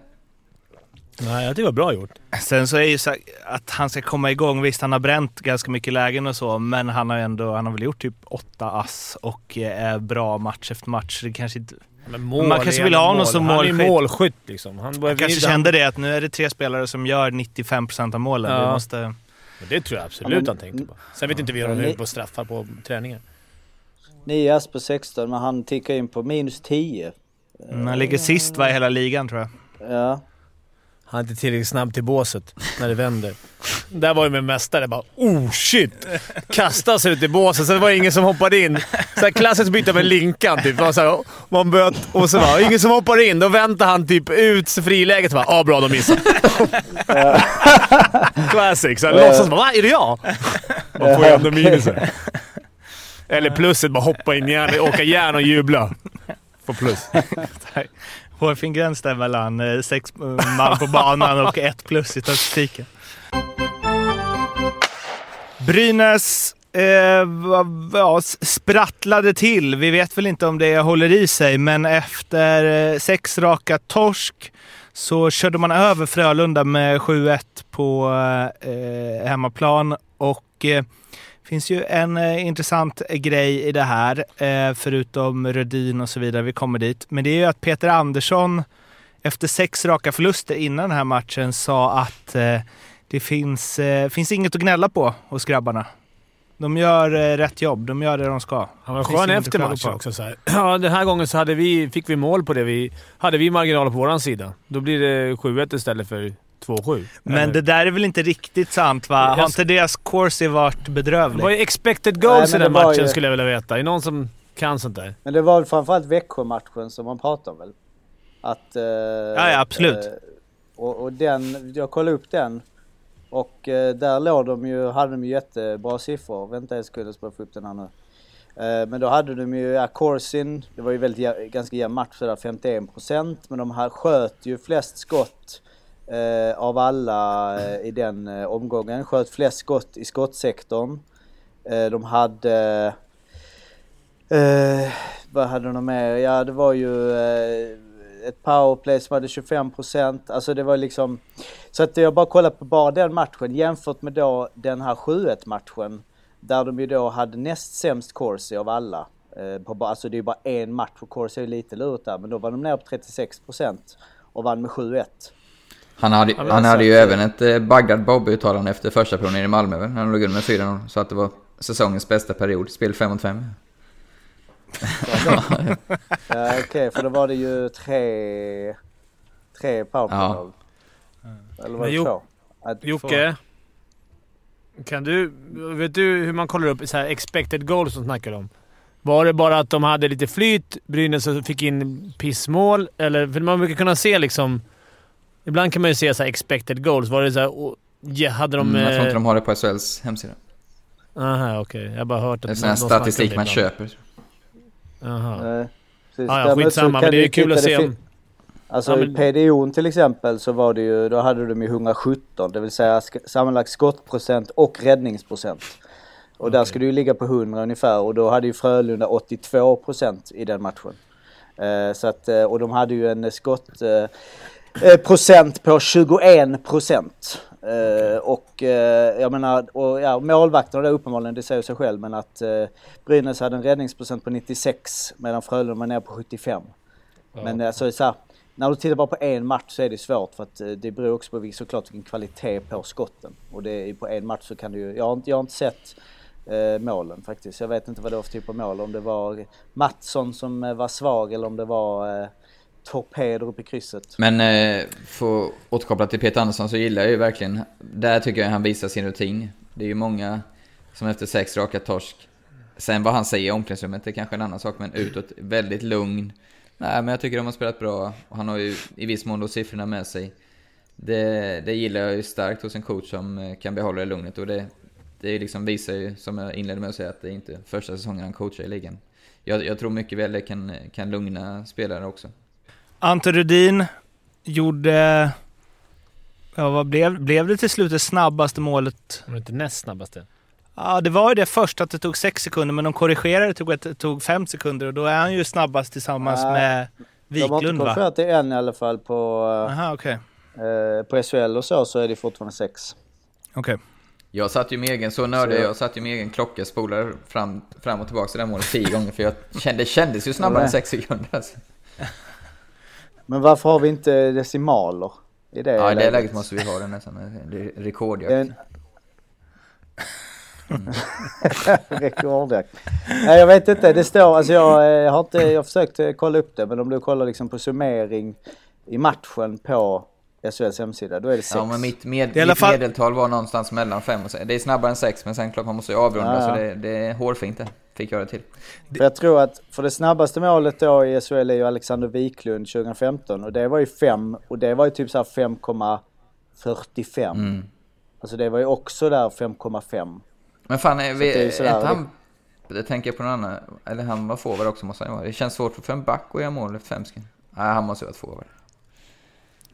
Nej, jag tycker det var bra gjort. Sen så är ju så att han ska komma igång. Visst, han har bränt ganska mycket lägen och så, men han har ändå, han har väl gjort typ åtta ass och eh, är bra match efter match. Det kanske inte... Men mål Man kanske vill ha honom mål. som Han är ju målskytt. målskytt liksom. Han, Han kanske kände det att nu är det tre spelare som gör 95% av målen. Ja. Vi måste... Men det tror jag absolut Ja, men- han tänkte på. Sen vet inte vi hur ni- på straffar på träningar. 9 ass på 16 men han tickar in på minus 10. Mm, Han ligger sist va, i hela ligan tror jag. Ja. Han är inte tillräckligt snabb till båset när det vänder. Där var ju med mästare bara oh shit! Kastas ut i båset, det var ingen som hoppade in. Så klassiskt byta med Linkan typ. Man, så här, man böt, och så var ingen som hoppar in. Då väntar han typ ut friläget och bara ah bra, de missade. Classic. Så här, låtsas bara va, är det jag? Man får ju ändå minusen. Eller plusset, bara hoppa in järn, åka järn och jubla. Få plus. *laughs* Hårfin gräns där mellan eh, sex eh, man på banan och ett plus i statistiken. Brynäs eh, ja, sprattlade till. Vi vet väl inte om det håller i sig, men efter eh, sex raka torsk så körde man över Frölunda med 7-1 på eh, hemmaplan. Och eh, finns ju en eh, intressant grej i det här, eh, förutom Rödin och så vidare. Vi kommer dit. Men det är ju att Peter Andersson efter sex raka förluster innan den här matchen sa att eh, det finns, eh, finns inget att gnälla på hos grabbarna. De gör eh, rätt jobb. De gör det de ska. Han var skön efter matchen också. Så här. *clears throat* Ja, den här gången så hade vi, fick vi mål på det. Vi, hade vi marginaler på våran sida. Då blir det 7-1 istället för 2-7. Men Eller? det där är väl inte riktigt sant va? Har Jag- inte deras corsi varit Vad bedrövlig? är expected goals Nej, i den matchen ju- skulle jag vilja veta. Är det någon som kan sånt där? Men det var väl framförallt Växjö-matchen som man pratar om väl? Att... Eh, ja, absolut. Eh, och, och den, jag kollade upp den. Och eh, där låg de ju, hade de ju jättebra siffror. Vänta en sekund, jag ska bara få upp den här nu. Eh, men då hade de ju, ja, Corsin, det var ju väldigt, ganska jämn match sådär, 51% men de här sköt ju flest skott eh, av alla eh, i den eh, omgången. Sköt flest skott i skottsektorn. Eh, de hade Eh, vad hade de mer? Ja det var ju eh, ett powerplay som hade 25 procent. Alltså det var liksom... Så att jag bara kollar på bara den matchen jämfört med då den här 7-1 matchen. Där de ju då hade näst sämst corsi av alla. Eh, på, alltså det är ju bara en match och corsi är ju lite lurigt där. Men då var de nere på 36% och vann med 7-1. Han hade, han så hade ju att- även ett eh, Bagdad Bob-uttalande efter första perioden i Malmö väl? När de låg under med 4-0. Så att det var säsongens bästa period. Spel 5 mot 5. Ja okej, för då var det ju tre... Tre powerplay-mål. Eller var det Jo- två? Att- Jocke? Kan du... Vet du hur man kollar upp så här expected goals som snackar om? Var det bara att de hade lite flyt, Brynäs fick in pissmål? Eller, för man brukar kunna se liksom... Ibland kan man ju se så här expected goals. Var det så här, och, ja, hade de... Mm, jag tror inte eh, de har det på SHLs hemsida. Aha, okej. Jag har bara hört att Det är sån här statistik man köper. Jaha. Nej, precis. Ja, ja, skitsamma, men det är du ju kul att se om... Alltså Ja, i men- PDO'n till exempel så var det ju, då hade de ju 117, det vill säga sk- sammanlagt skottprocent och räddningsprocent. Och där skulle ju ligga på 100 ungefär och då hade ju Frölunda 82 procent i den matchen. Eh, så att, eh, och de hade ju en skott eh, procent på 21 procent. Eh, och eh, jag menar, och, ja, målvakterna där uppenbarligen, det säger sig själv, men att eh, Brynäs hade en räddningsprocent på 96 medan Frölunda var nere på 75. Men alltså så här, när du tittar bara på en match så är det svårt för att eh, det beror också på såklart vilken kvalitet på skotten. Och det är på en match så kan du ju, jag har inte, jag har inte sett eh, målen faktiskt. Jag vet inte vad det var för typ av mål. Om det var Mattsson som eh, var svag eller om det var eh, torpeder upp i krysset. Men eh, för att återkoppla till Peter Andersson så gillar jag ju verkligen, där tycker jag han visar sin rutin. Det är ju många som efter sex raka torsk, sen vad han säger i omklädningsrummet det är kanske en annan sak, men utåt väldigt lugn. Nej men jag tycker de har spelat bra och han har ju i viss mån då siffrorna med sig. Det, det gillar jag ju starkt hos en coach som eh, kan behålla det lugnet och det, det liksom visar ju, som jag inledde med att säga, att det är inte första säsongen han coachar i ligan. Jag, jag tror mycket väl det kan, kan lugna spelare också. Ante Rudin gjorde... Ja, vad blev, blev det till slut det snabbaste målet? Var det inte näst snabbaste? Ja, det var ju det först att det tog sex sekunder, men de korrigerade det tog, ett, tog fem sekunder och då är han ju snabbast tillsammans Nej, med De har inte Wiklund va? korrigerat det än i alla fall på, Aha, okej. eh, på SHL och så, så är det fortfarande sex. Okej. Jag satt ju med egen, så nördig, jag satt ju med egen klocka, spolade fram, fram och tillbaka till det där målet tio gånger för jag kände, det kändes ju snabbare än sex sekunder alltså. Men varför har vi inte decimaler i det Ja, i det läget måste vi ha det nästan, rekordjakt. En... *laughs* Rekordjakt. Nej jag vet inte, det står, alltså jag eh, har inte, jag har försökt eh, kolla upp det men om du kollar liksom på summering i matchen på SHLs hemsida, då är det sex. Ja, men mitt, med, mitt fall- medeltal var någonstans mellan fem och sex. Det är snabbare än sex, men sen klart man måste ju avrunda, Ja, ja. så det, det är hårfint det. Fick jag det till. För jag tror att, för det snabbaste målet då i SHL är ju Alexander Wiklund 2015 och det var ju 5 och det var ju typ såhär 5,45. Mm. Alltså det var ju också där 5,5. Men fan, är, vi, det är sådär- inte han... Det tänker jag på någon annan, eller han var forward också måste han ju vara. Det känns svårt för en back att göra mål efter fem sekunder. Nej, han måste ju vara forward.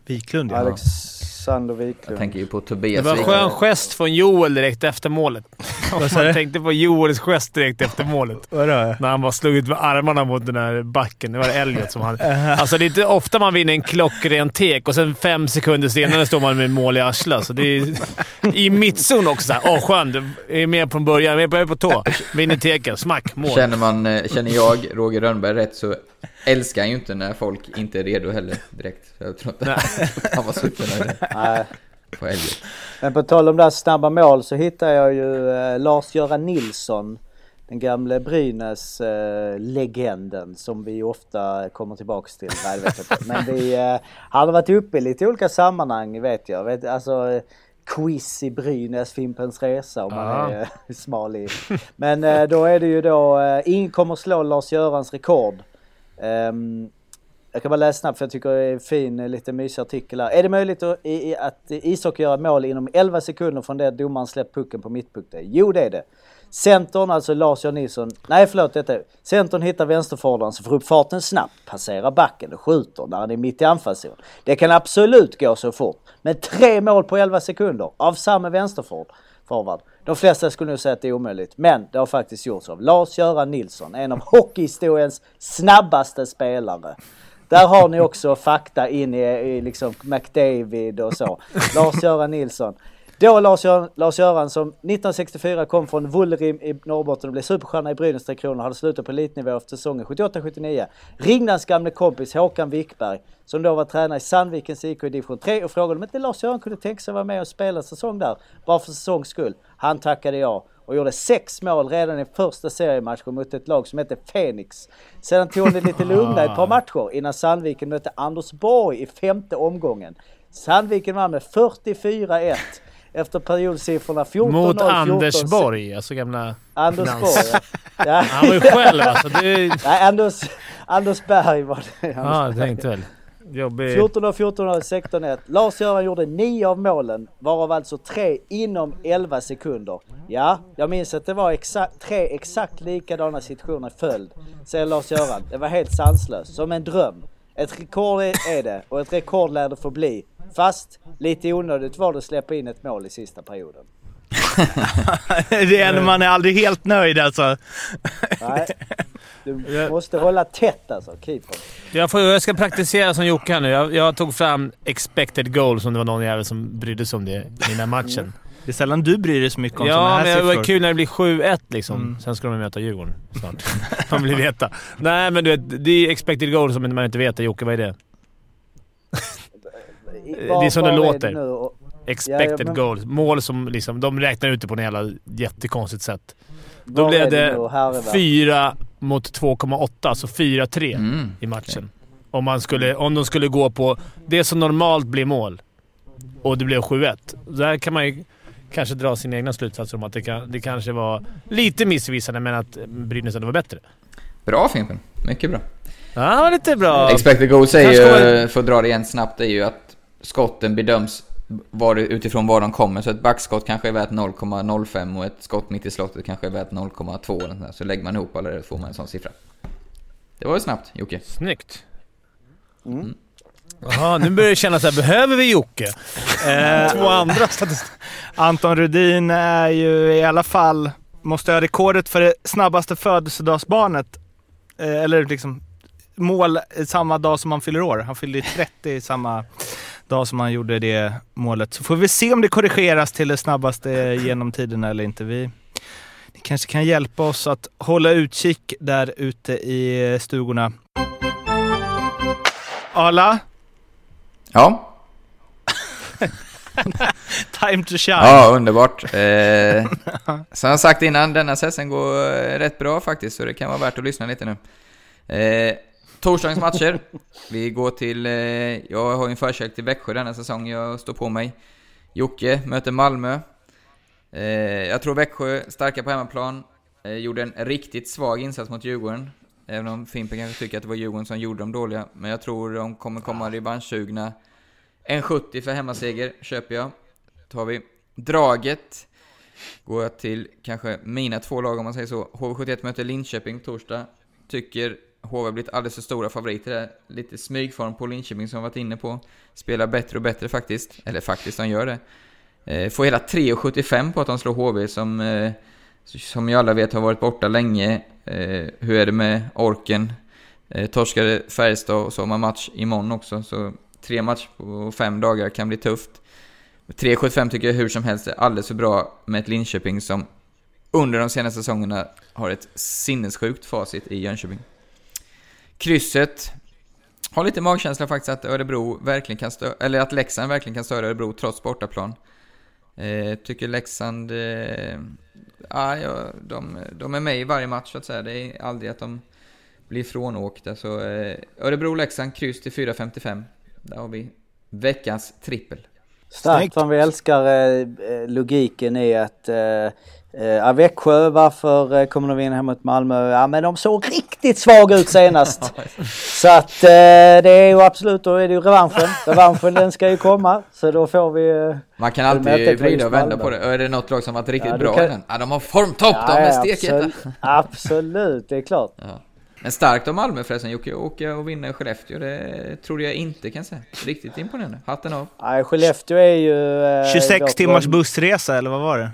Wiklund ja. Alexander Jag Wiklund. tänker ju på Det Tobias var en skön gest från Joel direkt efter målet. *laughs* Jag tänkte på Joels gest direkt efter målet. Vadå? När han bara slog ut med armarna mot den där backen. Det var Elliot som han... *laughs* Alltså det är inte ofta man vinner en klockren tek och sen fem sekunder senare står man med mål i arslet. Så det är I mittzon också såhär. Åh, skönt. Jag är med från början. Jag är på tå. Vinner teken. Smack. Mål. Känner, man, eh, känner jag Roger Rönnberg rätt så älskar han ju inte när folk inte är redo heller direkt. Så jag tror inte han var supernöjd Nej. på. Men på tal om det här snabba mål så hittar jag ju eh, Lars-Göran Nilsson. Den gamle Brynäs-legenden som vi ofta kommer tillbaks till. Nej, vet. *laughs* Men vi, eh, han har varit uppe i lite olika sammanhang vet jag. Vet, alltså, eh, quiz i Brynäs, Fimpens Resa om man Ja. är eh, smal i. Men eh, då är det ju då, eh, ingen kommer slå Lars-Görans rekord. Um, jag kan bara läsa snabbt för jag tycker det är en fin, eh, lite mysig artikel här. Är det möjligt att, i, i, att ishockey göra mål inom 11 sekunder från det att domaren släppt pucken på mittpunkten? Jo, det är det. Centern, alltså Lars-Jan Nilsson, nej förlåt detta är- Centern hittar vänsterfordran som får upp farten snabbt, passerar backen och skjuter när han är mitt i anfallszon. Det kan absolut gå så fort. Men tre mål på 11 sekunder av samma vänsterforward. De flesta skulle nog säga att det är omöjligt, men det har faktiskt gjorts av Lars-Göran Nilsson, en av *laughs* hockeyhistoriens snabbaste spelare. Där har ni också fakta in i, i liksom McDavid och så. *laughs* Lars-Göran Nilsson. Då Lars-Göran Lars Göran som 1964 kom från Vullerim i Norrbotten och blev superstjärna i Brynäs Tre Kronor hade slutat på elitnivå efter säsongen 78-79. Ringde hans gamle kompis Håkan Wickberg som då var tränare i Sandvikens IK i division 3 och frågade om inte Lars-Göran kunde tänka sig att vara med och spela säsong där. Bara för säsongs skull. Han tackade ja och gjorde sex mål redan i första seriematchen mot ett lag som hette Phoenix. Sedan tog han det lite lugnare ett par matcher innan Sandviken mötte Andersborg i femte omgången. Sandviken vann med 44-1 efter periodsiffrorna 14-0, Mot 14 Anders Borg, alltså gamla... Anders Finans. Borg. Ja. *laughs* Ja. Han var ju själv alltså. Det. *laughs* Nej, Anders, Anders Berg var det. Ja, jag tänkte väl. Jobbig... 14 14 16 1 Lars-Göran gjorde 9 av målen, varav alltså 3 inom 11 sekunder. Ja, jag minns att det var exakt, tre exakt likadana situationer i följd, säger Lars-Göran. Det var helt sanslöst, som en dröm. Ett rekord är är det och ett rekord lär det få bli. Fast lite onödigt var det att släppa in ett mål i sista perioden. *laughs* det är, man är aldrig helt nöjd alltså. Nej, du *laughs* måste hålla tätt alltså, keepern. Jag, får, jag ska praktisera som Jocke här nu. Jag, jag tog fram expected goals om det var någon jävel som brydde sig om det i den här matchen. Det är sällan du bryr dig så mycket om sådana Ja, här men det siffror. var kul när det blir 7-1 liksom. Sen ska de möta Djurgården snart. *laughs* Man vill veta. Nej, men du vet, det är expected goals som man inte vet. Jocke, vad är det? Var- det är som det låter. Expected Ja, ja, men- goals. Mål som liksom... De räknar ut det på något jävla jättekonstigt sätt. Då Var blev det det nu och här är det? 4 mot 2,8, alltså 4-3 Mm. i matchen. Om, man skulle, om de skulle gå på det som normalt blir mål och det blev 7-1. Där kan man ju kanske dra sina egna slutsatser om att det, kan, det kanske var lite missvisande men att Brynäs ändå var bättre. Bra Fimpen, mycket bra. Ja, lite bra. Expected goals är ju, för att dra det igen snabbt, är ju att skotten bedöms var, utifrån var de kommer. Så ett backskott kanske är värt 0,05 och ett skott mitt i slottet kanske är värt 0,2 eller sånt där. Så lägger man ihop alla det får man en sån siffra. Det var ju snabbt, Jocke. Snyggt. Jaha, nu börjar det kännas såhär, behöver vi Jocke? Eh, Två andra Anton Rudin är ju i alla fall, måste ha rekordet för det snabbaste födelsedagsbarnet. Eh, eller liksom mål samma dag som han fyller år. Han fyllde 30 samma dag som han gjorde det målet. Så får vi se om det korrigeras till det snabbaste genom tiderna eller inte. Vi, ni kanske kan hjälpa oss att hålla utkik där ute i stugorna. Arla, Ja, *laughs* time to shine. ja underbart. Eh, *laughs* som jag sagt innan, denna session går eh, rätt bra faktiskt, så det kan vara värt att lyssna lite nu. Eh, torsdagens matcher. Vi går till, eh, jag har ju en förkärlek till Växjö denna säsong, jag står på mig. Jocke möter Malmö. Eh, jag tror Växjö, starka på hemmaplan, eh, gjorde en riktigt svag insats mot Djurgården. Även om Fimpen kanske tycker att det var Djurgården som gjorde dem dåliga. Men jag tror de kommer komma revanschsugna. En 70 för hemmaseger, köper jag. Tar vi. Draget. Går jag till kanske mina två lag om man säger så. HV71 möter Linköping torsdag. Tycker HV har blivit alldeles för stora favoriter där. Lite smygform på Linköping som varit inne på. Spelar bättre och bättre faktiskt. Eller faktiskt, de gör det. Eh, får hela 3,75 på att de slår HV som eh, som ju alla vet har varit borta länge. Eh, hur är det med orken? Eh, torskade Färjestad och så har man match imorgon också, så tre matcher på fem dagar kan bli tufft. 3,75 tycker jag hur som helst är alldeles för bra med ett Linköping som under de senaste säsongerna har ett sinnessjukt facit i Jönköping. Krysset har lite magkänsla faktiskt att Örebro verkligen kan störa, eller att Leksand verkligen kan störa Örebro trots bortaplan. Eh, tycker Leksand, eh, ja, de, de är med i varje match så att säga. Det är aldrig att de blir frånåkta. Så eh, Örebro-Leksand, kryss till 4.55. Där har vi veckans trippel. Starkt som vi älskar eh, logiken i att eh, Ja, Växjö, varför eh, kommer de vinna hemma mot Malmö? Ja, men de såg riktigt svaga ut senast. *laughs* så att eh, det är ju absolut, då är det ju revanschen. Revanschen den ska ju komma. Så då får vi... Eh, Man kan alltid vrida och vända på det. Är det något lag som varit riktigt ja, bra kan... i den? Ja, de har formtopp, ja, de är stekheta. Absolut, absolut, det är klart. Ja. Men starkt av Malmö förresten Jocke, åka och vinna Skellefteå, det tror jag inte kan säga. Riktigt imponerande, hatten av. Nej, Skellefteå är ju... Eh, 26 timmars bussresa, eller vad var det?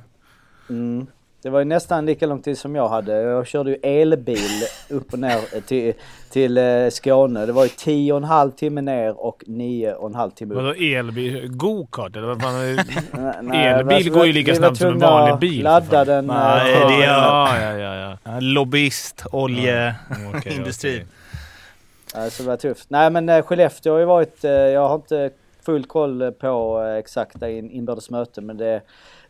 Mm. Det var ju nästan lika lång tid som jag hade. Jag körde ju elbil upp och ner till, till eh, Skåne. Det var ju tio och en halv timme ner och nio och en halv timme upp. Vadå elbil? Go-kart eller vad fan? *laughs* elbil nej, går ju lika snabbt som en vanlig bil. ladda den. Nej, det är ja, ja, ja, ja. *laughs* lobbyist, oljeindustri. Ja, okay, okay. Så det var tufft. Nej men eh, Skellefteå har ju varit, jag har inte full koll på exakta inbördes möten men det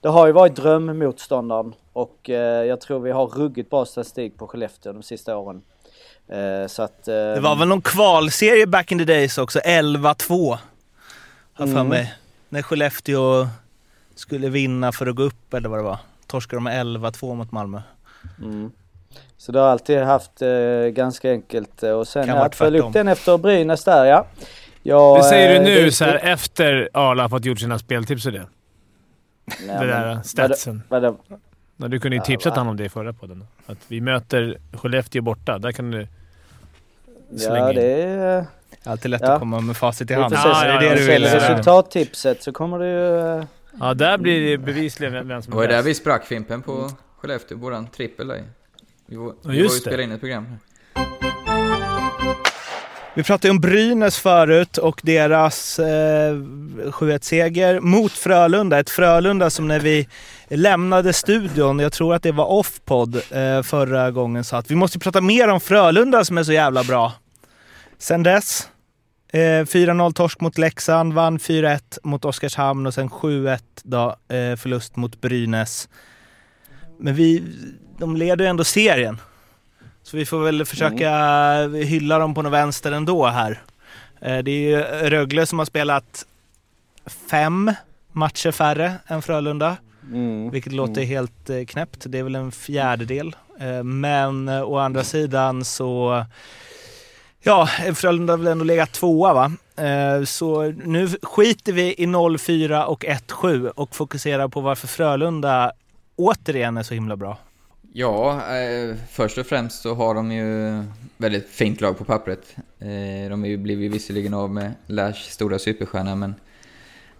det har ju varit drömmotståndaren och eh, jag tror vi har ruggigt bra statistik på Skellefteå de sista åren. Eh, så att, eh, det var väl någon kvalserie back in the days också, 11-2. Har mm. för mig. När Skellefteå skulle vinna för att gå upp eller vad det var. Torskade de med 11-2 mot Malmö. Mm. Så du har alltid haft eh, ganska enkelt och sen att följa upp den efter Brynäs där ja. Jag, det säger du nu så här, efter Arla fått gjort sina speltips och det? Nej, det där statsen. Vadå, vadå? Du kunde ju tipsat ja, honom om det i förra podden. Att vi möter Skellefteå borta. Där kan du slänga Ja, det är... Alltid lätt ja. att komma med facit i hand. Ja, det är det du vill. Resultattipset så kommer du ju... Ja, där blir det bevisligen vem som är bäst. Det var där vi sprack Fimpen på Skellefteå, våran trippel där. Vi var, vi var ju spelade in ett program. Vi pratade om Brynäs förut och deras eh, 7-1-seger mot Frölunda. Ett Frölunda som när vi lämnade studion, jag tror att det var Offpod eh, förra gången, sa att vi måste prata mer om Frölunda som är så jävla bra. Sen dess, eh, 4-0 torsk mot Leksand, vann 4-1 mot Oskarshamn och sen 7-1 då, eh, förlust mot Brynäs. Men vi, de leder ju ändå serien. Så vi får väl försöka mm. hylla dem på något vänster ändå här. Eh, det är ju Rögle som har spelat fem matcher färre än Frölunda. Mm. Vilket låter mm. helt eh, knäppt. Det är väl en fjärdedel. Eh, men å andra sidan så Ja, Frölunda har väl ändå legat tvåa va? Så nu skiter vi i 0-4 och 1-7 och fokuserar på varför Frölunda återigen är så himla bra. Ja, eh, först och främst så har de ju väldigt fint lag på pappret. Eh, de ju, blev ju visserligen av med Lash stora superstjärna, men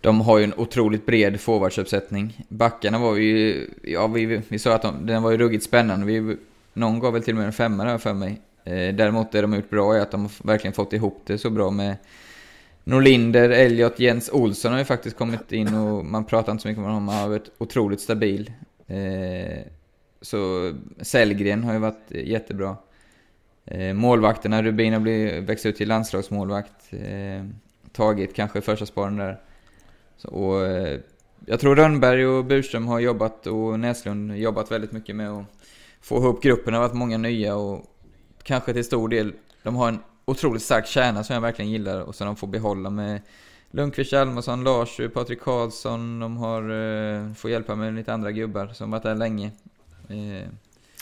de har ju en otroligt bred forwardsuppsättning. Backarna var ju, ja vi, vi sa att de, den var ju ruggigt spännande. Vi, någon gav väl till och med en femma där för mig. Eh, däremot det de har gjort bra är att de verkligen fått ihop det så bra med Norlinder, Elliot, Jens Olsson har ju faktiskt kommit in och man pratar inte så mycket om honom, han har varit otroligt stabil. Eh, så Sellgren har ju varit jättebra. Eh, målvakterna, Rubin har blivit, växt ut till landslagsmålvakt. Eh, tagit kanske första sparen där. Så, och, eh, jag tror Rönnberg och Burström har jobbat och Näslund jobbat väldigt mycket med att få ihop gruppen. Det har varit många nya och kanske till stor del, de har en otroligt stark kärna som jag verkligen gillar och som de får behålla med Lundqvist, Hjalmarsson, Lars, Patrik Karlsson. De har, eh, får hjälpa med lite andra gubbar som varit där länge. Eh,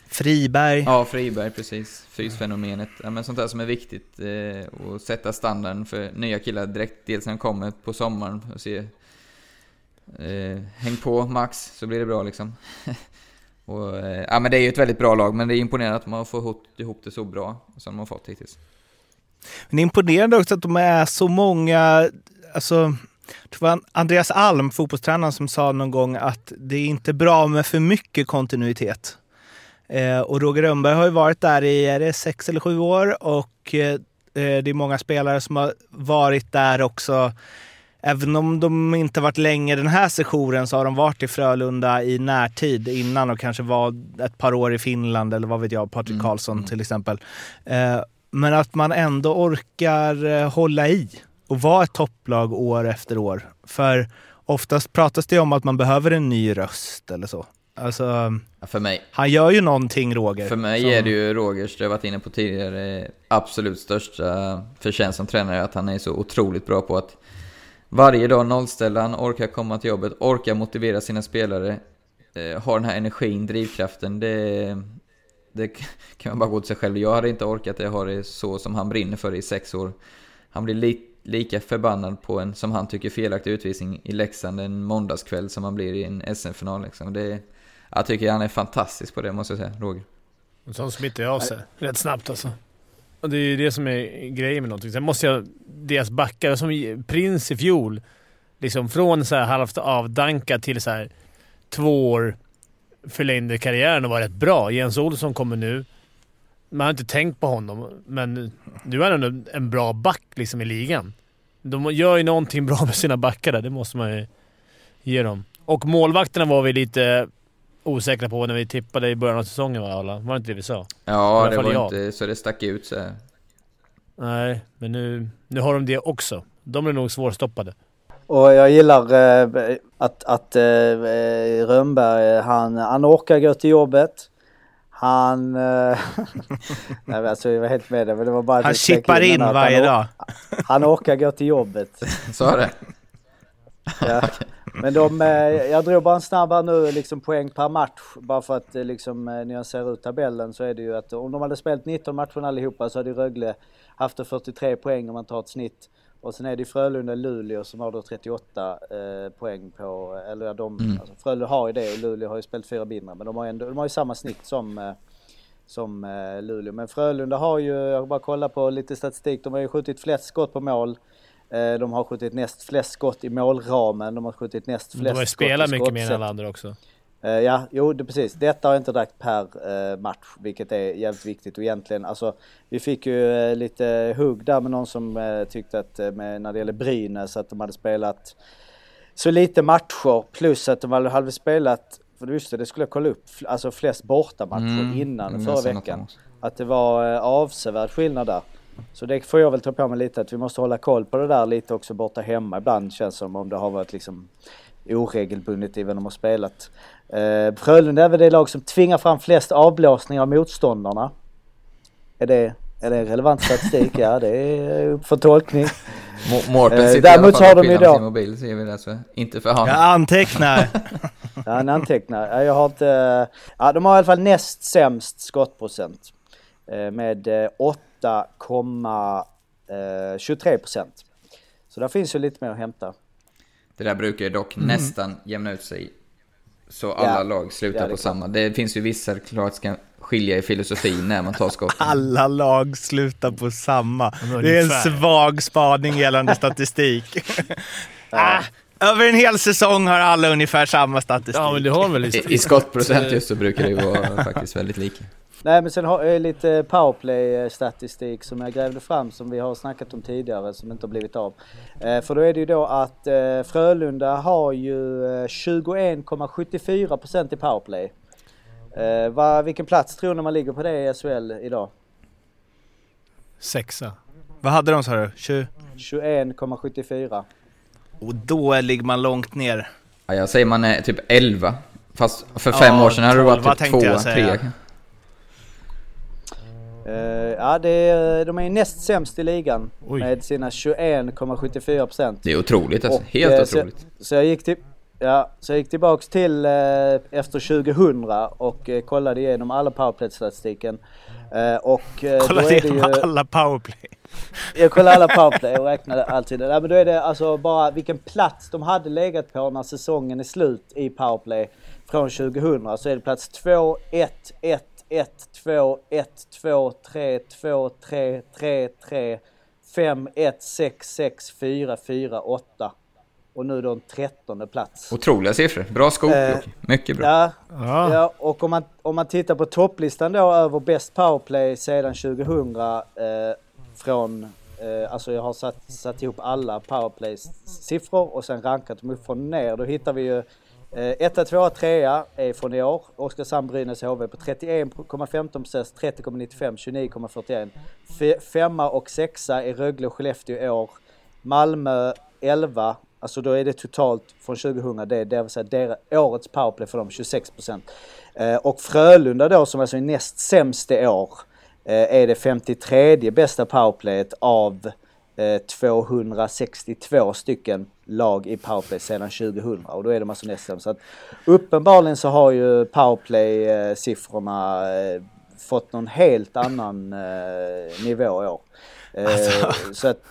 Friberg. Ja, Friberg, precis. Fysfenomenet. Ja, men sånt där som är viktigt. Eh, att sätta standarden för nya killar direkt. Dels när de kommer på sommaren och se... Eh, häng på Max, så blir det bra liksom. *laughs* och, eh, ja, men det är ju ett väldigt bra lag, men det är imponerande att man har fått ihop det så bra som de har fått hittills. Men det är imponerande också att de är så många... Alltså, det var Andreas Alm, fotbollstränaren, som sa någon gång att det är inte bra med för mycket kontinuitet. Eh, och Roger Rönnberg har ju varit där i är det sex eller sju år och eh, det är många spelare som har varit där också. Även om de inte varit länge den här sessionen så har de varit i Frölunda i närtid innan och kanske var ett par år i Finland eller vad vet jag, Patrik Mm, Karlsson mm. till exempel. Eh, men att man ändå orkar eh, hålla i och vara ett topplag år efter år. För oftast pratas det om att man behöver en ny röst eller så. Alltså, Ja, för mig, han gör ju någonting Roger. För mig som- är det ju Rogers, det har jag varit inne på tidigare, absolut största förtjänst som tränare att han är så otroligt bra på att varje dag nollställa, han orkar komma till jobbet, orkar motivera sina spelare, eh, har den här energin, drivkraften, det, det kan man bara gå till sig själv. Jag hade inte orkat det, ha det så som han brinner för i sex år. Han blir li, lika förbannad på en, som han tycker, felaktig utvisning i Leksand en måndagskväll som han blir i en SM-final liksom. Det, jag tycker han är fantastisk på det måste jag säga, Roger. En sån smittar av sig rätt snabbt alltså. Och det är ju det som är grejen med någonting. Sen måste jag... Deras backar, som Prins i fjol, liksom från så här halvt avdankad till så här två år förlängde karriären och var rätt bra. Jens Olsson kommer nu. Man har inte tänkt på honom, men nu är han en bra back liksom i ligan. De gör ju någonting bra med sina backar där, det måste man ju ge dem. Och målvakterna var vi lite osäkra på när vi tippade i början av säsongen va alla? Var det inte det vi sa? Ja, det var jag. inte så det stack ut så här. Nej, men nu, nu har de det också. De är nog svårstoppade. Och jag gillar eh, att, att eh, eh, Rönnberg, han, han orkar gå till jobbet. Han... Eh, *laughs* nej alltså jag var helt med det, men det var bara Han chippar in varje han, dag. Han orkar gå till jobbet. *laughs* Sa det? Ja. *laughs* Men de, eh, jag drog bara en snabb här nu liksom poäng per match. Bara för att eh, liksom nyansera ut tabellen så är det ju att om de hade spelat 19 matcher allihopa så hade Rögle haft 43 poäng om man tar ett snitt. Och sen är det ju Frölunda Luleå som har då 38 eh, poäng på, eller de, Mm. alltså, Frölunda har ju det och Luleå har ju spelat fyra mindre. Men de har, ju ändå, de har ju samma snitt som, eh, som eh, Luleå. Men Frölunda har ju, jag har bara kollat på lite statistik, de har ju skjutit flest skott på mål. Eh, De har skjutit näst flest skott i målramen, de har skjutit näst De flest har ju skott i spelat mycket mer än skottsätt. alla andra också. Eh, Ja, jo det precis. Detta har jag inte dragit per eh, match, vilket är jävligt viktigt. Och egentligen, alltså, vi fick ju eh, lite hugg där med någon som tyckte att med, när det gäller Brynäs att de hade spelat så lite matcher plus att de hade, spelat, för just det, det skulle jag kolla upp, alltså flest bortamatcher Mm, innan jag förra veckan. Att det var avsevärd skillnad där. Så det får jag väl ta på mig lite, att vi måste hålla koll på det där lite också borta hemma ibland känns som om det har varit liksom oregelbundet även om de har spelat. Eh, Frölunda är väl det lag som tvingar fram flest avblåsningar av motståndarna. Är det, är det relevant statistik? ja, det är upp för tolkning. Må- Mårten Eh, sitter i alla fall har och de då- sin mobil, ser vi det så. Inte för han. Jag antecknar. *laughs* Ja, han antecknar. Ja, jag har inte... Ja, de har i alla fall näst sämst skottprocent. Eh, med eh, 8,23 procent. Så där finns ju lite mer att hämta. Det där brukar ju dock Mm. nästan jämna ut sig. Så alla Ja. lag slutar Ja, på klart. samma. Det finns ju vissa klart ska skilja i filosofin när man tar skott. *laughs* Alla lag slutar på samma. Det är en svag spaning gällande statistik. *laughs* ah, över en hel säsong har alla ungefär samma statistik. Ja, men det har väl I, I skottprocent *laughs* just så brukar det ju vara faktiskt väldigt lika. Nej men sen har jag lite powerplay-statistik som jag grävde fram som vi har snackat om tidigare som inte har blivit av. Eh, för då är det ju då att eh, Frölunda har ju eh, 21,74% i powerplay. Eh, vilken plats tror ni man ligger på det i SHL idag? Sexa. Vad hade de sa du? 20? 21,74. Och då ligger man långt ner. Ja, jag säger man är typ 11. Fast för fem Ja, år sedan hade det 12 varit typ tänkte jag 2, säga. 3. Eh, ja, det är, de är näst sämst i ligan Oj. med sina 21,74%. Det är otroligt alltså. Och, Helt så- otroligt. Så jag gick till, ja, så jag gick tillbaks till eh, efter 2000 och eh, kollade igenom alla powerplay-statistiken. Eh, och eh, Kolla då är det igenom ju, alla powerplay. jag kollade alla powerplay och räknade alltid. Ja, men då är det alltså bara vilken plats de hade legat på när säsongen är slut i powerplay från 2000. Så är det plats 2, 1, 1, 1, 2, 1, 2, 3, 2, 3, 3, 3, 5, 1, 6, 6, 4, 4, 8. och nu då en trettonde plats. Otroliga siffror. Bra skop Eh. Mycket bra. Ja, Ja. ja och om man, om man tittar på topplistan då över bäst powerplay sedan 2000 eh, från, eh, alltså jag har satt, satt ihop alla powerplays siffror och sen rankat dem upp från ner. Då hittar vi ju Eh, etta, 1, 2, 3 är från i år. Oskarshamn, Brynäs, HV på 31,15 procent, 30,95, 29,41. Femma och sexa är Rögle och Skellefteå i år. Malmö 11, alltså då är det totalt från 2000, det, det vill säga deras, årets powerplay för dem 26 procent. Eh, och Frölunda då som alltså är näst sämst i år eh, är det 53 bästa powerplayet av 262 stycken lag i powerplay sedan 2000 och då är de alltså näst sämst. Så att uppenbarligen så har ju powerplay-siffrorna eh, fått någon helt annan eh, nivå i år. Eh, Alltså. Så att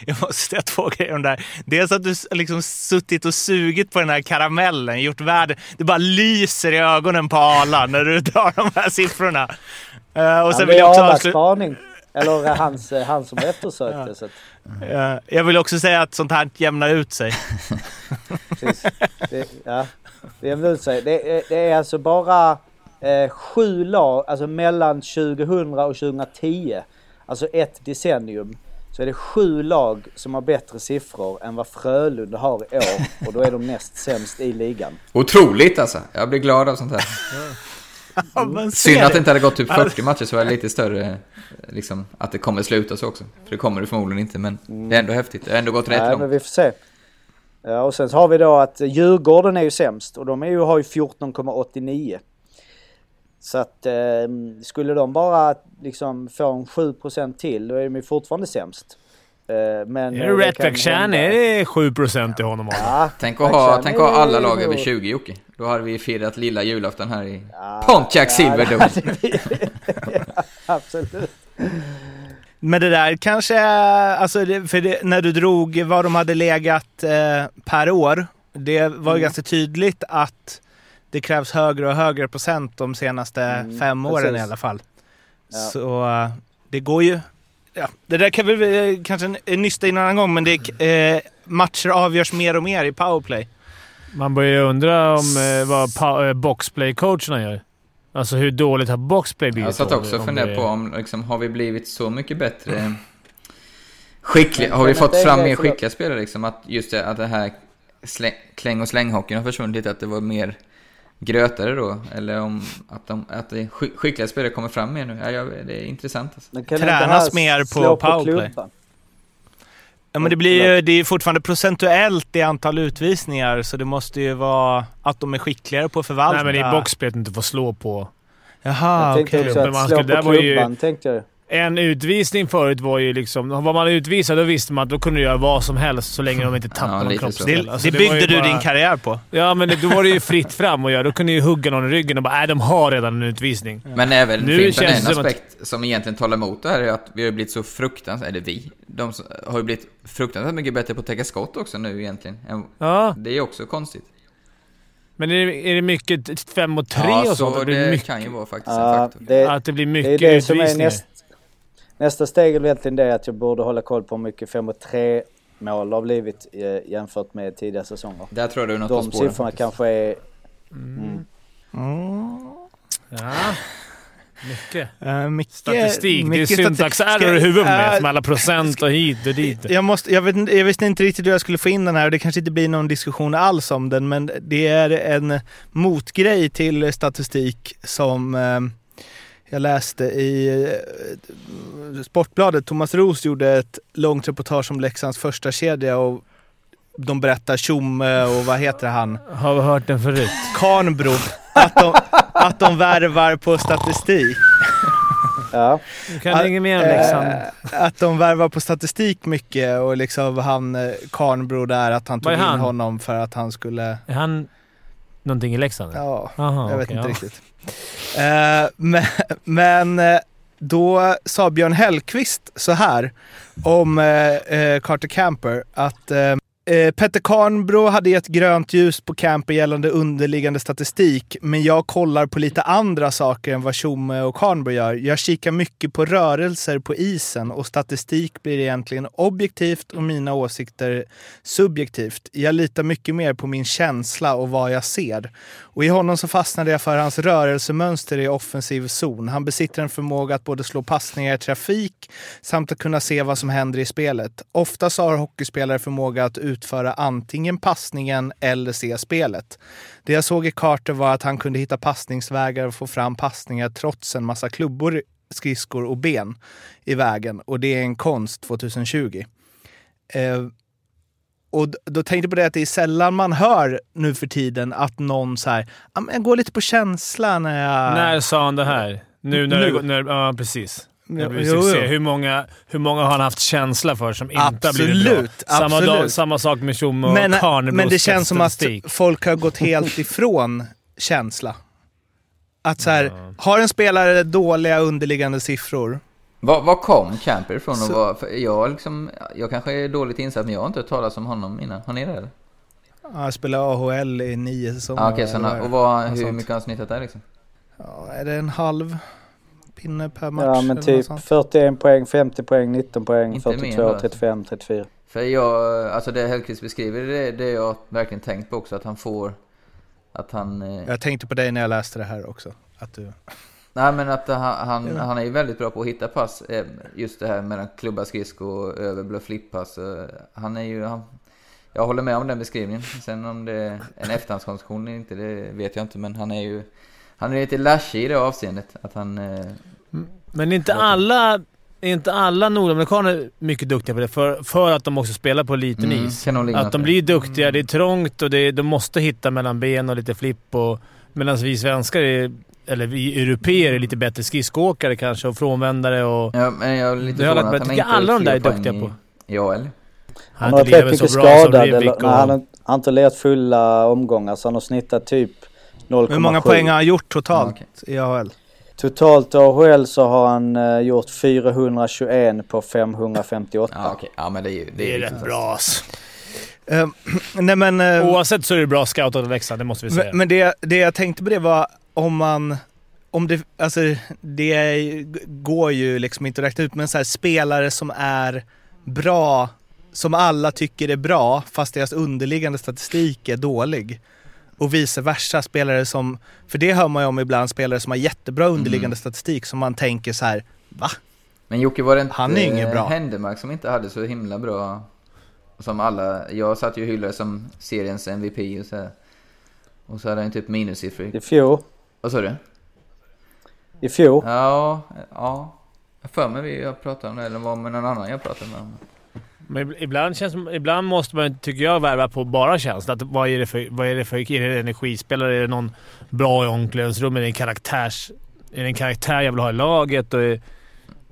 *laughs* Jag måste säga två grejer om det här. Dels att du liksom suttit och sugit på den här karamellen, gjort världen... Det bara lyser i ögonen på Arla när du *laughs* drar de här siffrorna. Eh, och sen Ja, vill jag också avsluta... Eller hans, eh, han som eftersökte. Så att, Eh, jag vill också säga att sånt här jämnar ut sig. *laughs* precis. Det, ja, det jämnar ut sig. Det, är- det är alltså bara eh, sju lag, alltså mellan 2000 och 2010, alltså ett decennium, så är det sju lag som har bättre siffror än vad Frölunda har i år och då är de näst sämst i ligan. Otroligt alltså. Jag blir glad av sånt här. *laughs* Synd att det inte hade gått typ 40 matcher så var det lite större, liksom, att det kommer sluta så också. För det kommer det förmodligen inte, men det är ändå häftigt. Det har ändå gått rätt Nej, långt. men vi får se. Ja, och sen så har vi då att Djurgården är ju sämst och de är ju, har ju 14,89. Så att eh, skulle de bara liksom få en 7% till då är de ju fortfarande sämst. Eh, men, Är det det Rätt Chan hända- är det 7% i honom. Ja, Tänk att ha, tänk att ha alla är lag över nog- 20 Jocke. Då hade vi firat lilla julafton här i Ja, Pontiac Silverdome. ja, *laughs* Absolut. Men det där kanske är, alltså det, för det, när du drog vad de hade legat eh, per år, det var ju Mm. ganska tydligt att det krävs högre och högre procent de senaste Mm, fem åren precis. i alla fall. Ja. Så eh, det går ju... Ja, det där kan vi eh, kanske nysta in en annan gång, men det, eh, matcher avgörs mer och mer i powerplay. Man börjar ju undra om eh, vad eh, boxplay-coacherna gör. Alltså hur dåligt har boxplay blivit? Jag satt också och funderade på om liksom, har vi blivit så mycket bättre skickliga, har vi fått är fram mer skickliga spelare liksom att just det, att det här släng, kläng och slänghockeyn har försvunnit lite, att det var mer grötare då, eller om att, de, att det, skick- skickliga spelare kommer fram mer nu. Ja, jag, det är intressant alltså. Men kan Tränas mer på powerplay. klubban? Ja, men det blir ju det är ju fortfarande procentuellt i antal utvisningar, så det måste ju vara att de är skickligare på att förvalta. Nej, men i boxplay inte få slå på. Jaha, okej. att slå på var ju- klubban tänkte jag. En utvisning förut var ju liksom... Var man utvisad då visste man att då kunde du göra vad som helst så länge de inte Ja, tappade någon lite så. kroppsdel. Det, Alltså, det byggde du bara- din karriär på. Ja, men det, då var det ju fritt fram att göra. Då kunde ju hugga någon i ryggen och bara nej, de har redan en utvisning. Men även Nu Fimpen, känns en det som att- aspekt som egentligen talar emot det här är att vi har blivit så fruktansvärt, eller vi, de har ju blivit fruktansvärt mycket bättre på att täcka skott också nu egentligen. Ja, Det är också konstigt. men är det, är det mycket fem mot tre ja, och så sånt? Att det, det blir mycket, kan ju vara faktiskt en Ja, faktor. det, att det blir det är mycket det som är utvisningar. näst, nästa steg är väl egentligen det att jag borde hålla koll på hur mycket 5 och 3 mål har blivit eh, jämfört med tidigare säsonger. Där tror jag du är något på De spåren. siffrorna faktiskt. kanske är... Ja, mycket. Uh, mycket, Statistik. mycket det är syntaxerror i huvudet med, med alla procent och hit och dit. Jag, måste, jag, vet, inte- jag visste inte riktigt hur jag skulle få in den här och det kanske inte blir någon diskussion alls om den men det är en motgrej till statistik som eh, jag läste i eh, Sportbladet. Thomas Roos gjorde ett långt reportage om Leksands första kedja och de berättar Tjomme och vad heter han? Har vi hört den förut? Karnbro. Att de, att de värvar på statistik. Ja, Du kan inget mer om Leksand. Eh, Att de värvar på statistik mycket och liksom han eh, Karnbro där, att han tog in honom för att han skulle... Är han någonting i Leksand? Ja, Aha, jag vet inte ja. riktigt. Eh, men, men eh, då sa Björn Hellqvist så här om eh, Carter Camper att eh, Petter Karnbro hade gett grönt ljus på camper gällande underliggande statistik, men jag kollar på lite andra saker än vad Tjomme och Karnbro gör. Jag kikar mycket på rörelser på isen och statistik blir egentligen objektivt och mina åsikter subjektivt. Jag litar mycket mer på min känsla och vad jag ser. Och i honom så fastnade jag för hans rörelsemönster i offensiv zon. Han besitter en förmåga att både slå passningar i trafik samt att kunna se vad som händer i spelet. Ofta så har hockeyspelare förmåga att utföra antingen passningen eller se spelet. Det jag såg i Carter var att han kunde hitta passningsvägar och få fram passningar trots en massa klubbor, skridskor och ben i vägen. Och det är en konst 2020. Eh, och då tänkte jag på det att det är sällan man hör nu för tiden att någon så här, "Ja, men jag går lite på känsla när jag... När sa han det här? Nu när Nu. det när, Ja, precis. Det blir Jo, jo. Hur, många, hur många har han haft känsla för som inte har blivit Absolut, bra? Samma, absolut. dag, samma sak med Tjomme och men, Karnebros men det känns som att folk har gått helt *laughs* ifrån känsla. Att så här, har en spelare dåliga underliggande siffror, Var, var kom Camper ifrån? Och Så- var, för jag, liksom, jag kanske är dåligt insatt, men jag har inte hört talas om honom innan. Har ni det? eller? ja, spelar AHL i nio säsonger. Ah, Okej, så han har- eller och vad, hur mycket har han snittat där liksom? Ja, är det en halv pinne per match? Ja men typ något sånt? 41 poäng, 50 poäng, 19 poäng, Inte mer 42, då, alltså. 35, 34. För jag, alltså det Hellkvist beskriver, det, det jag verkligen tänkt på också, att han får... Att han... Eh, Jag tänkte på dig när jag läste det här också. Att du... Nej men att han, han, Ja. han är ju väldigt bra på att hitta pass. eh, Just det här mellan klubba skridsko, över blå flippass. eh, Han är ju... Han, jag håller med om den beskrivningen. Sen om det är en efterhandskonstruktion eller inte, det vet jag inte. Men han är ju... Han är lite lashig i det avseendet. Att han... eh, Men inte alla, är inte alla nordamerikaner mycket duktiga på det? För, för att de också spelar på liten Mm, is. Att de blir duktiga. Det är trångt och det, de måste hitta mellan ben och lite flipp. Och, medan vi svenskar, är, eller vi europeer, är lite bättre skridskoåkare kanske och frånvändare och... Ja, men jag är lite jag att han Jag tycker alla de där är duktiga på. Ja, eller? Han har inte mycket så bra som skadad. Rivik Eller, och- nej, han har han har inte lirat fulla omgångar så han har snittat typ 0,7. Hur många poäng har han gjort totalt Ja, okej. i AHL? Totalt i AHL så har han eh, gjort 421 på 558. Ja, okej. Ja, men det är ju... Det är ju rätt bra alltså. Eh, *clears throat* nej men... eh, Oavsett så är det bra scoutat att växa, det måste vi säga. Men, men det, det jag tänkte på det var om man... Om det, alltså det är, går ju liksom inte att räkna ut, men så här, spelare som är bra, som alla tycker är bra, fast deras underliggande statistik är dålig. Och vice versa, spelare som, för det hör man ju om ibland, spelare som har jättebra underliggande statistik som man tänker så här, va? Men Jocke, var det inte Han är ingen eh, bra. Händemark som inte hade så himla bra... Som alla... Jag satt ju och hyllade som seriens MVP och så här. Och så hade han typ minussiffror. I fjol. Vad sa du? I fjol. Ja, ja. Jag för mig vi jag pratade om det, eller var med någon annan jag pratade med om. Men ibland, känns, ibland måste man, tycker jag, värva på bara känsla. Att vad är det för, vad är det för är det energispelare? Är det någon bra i omklädningsrummet? Är det en, karaktärs, är det en karaktär jag vill ha i laget? Och är,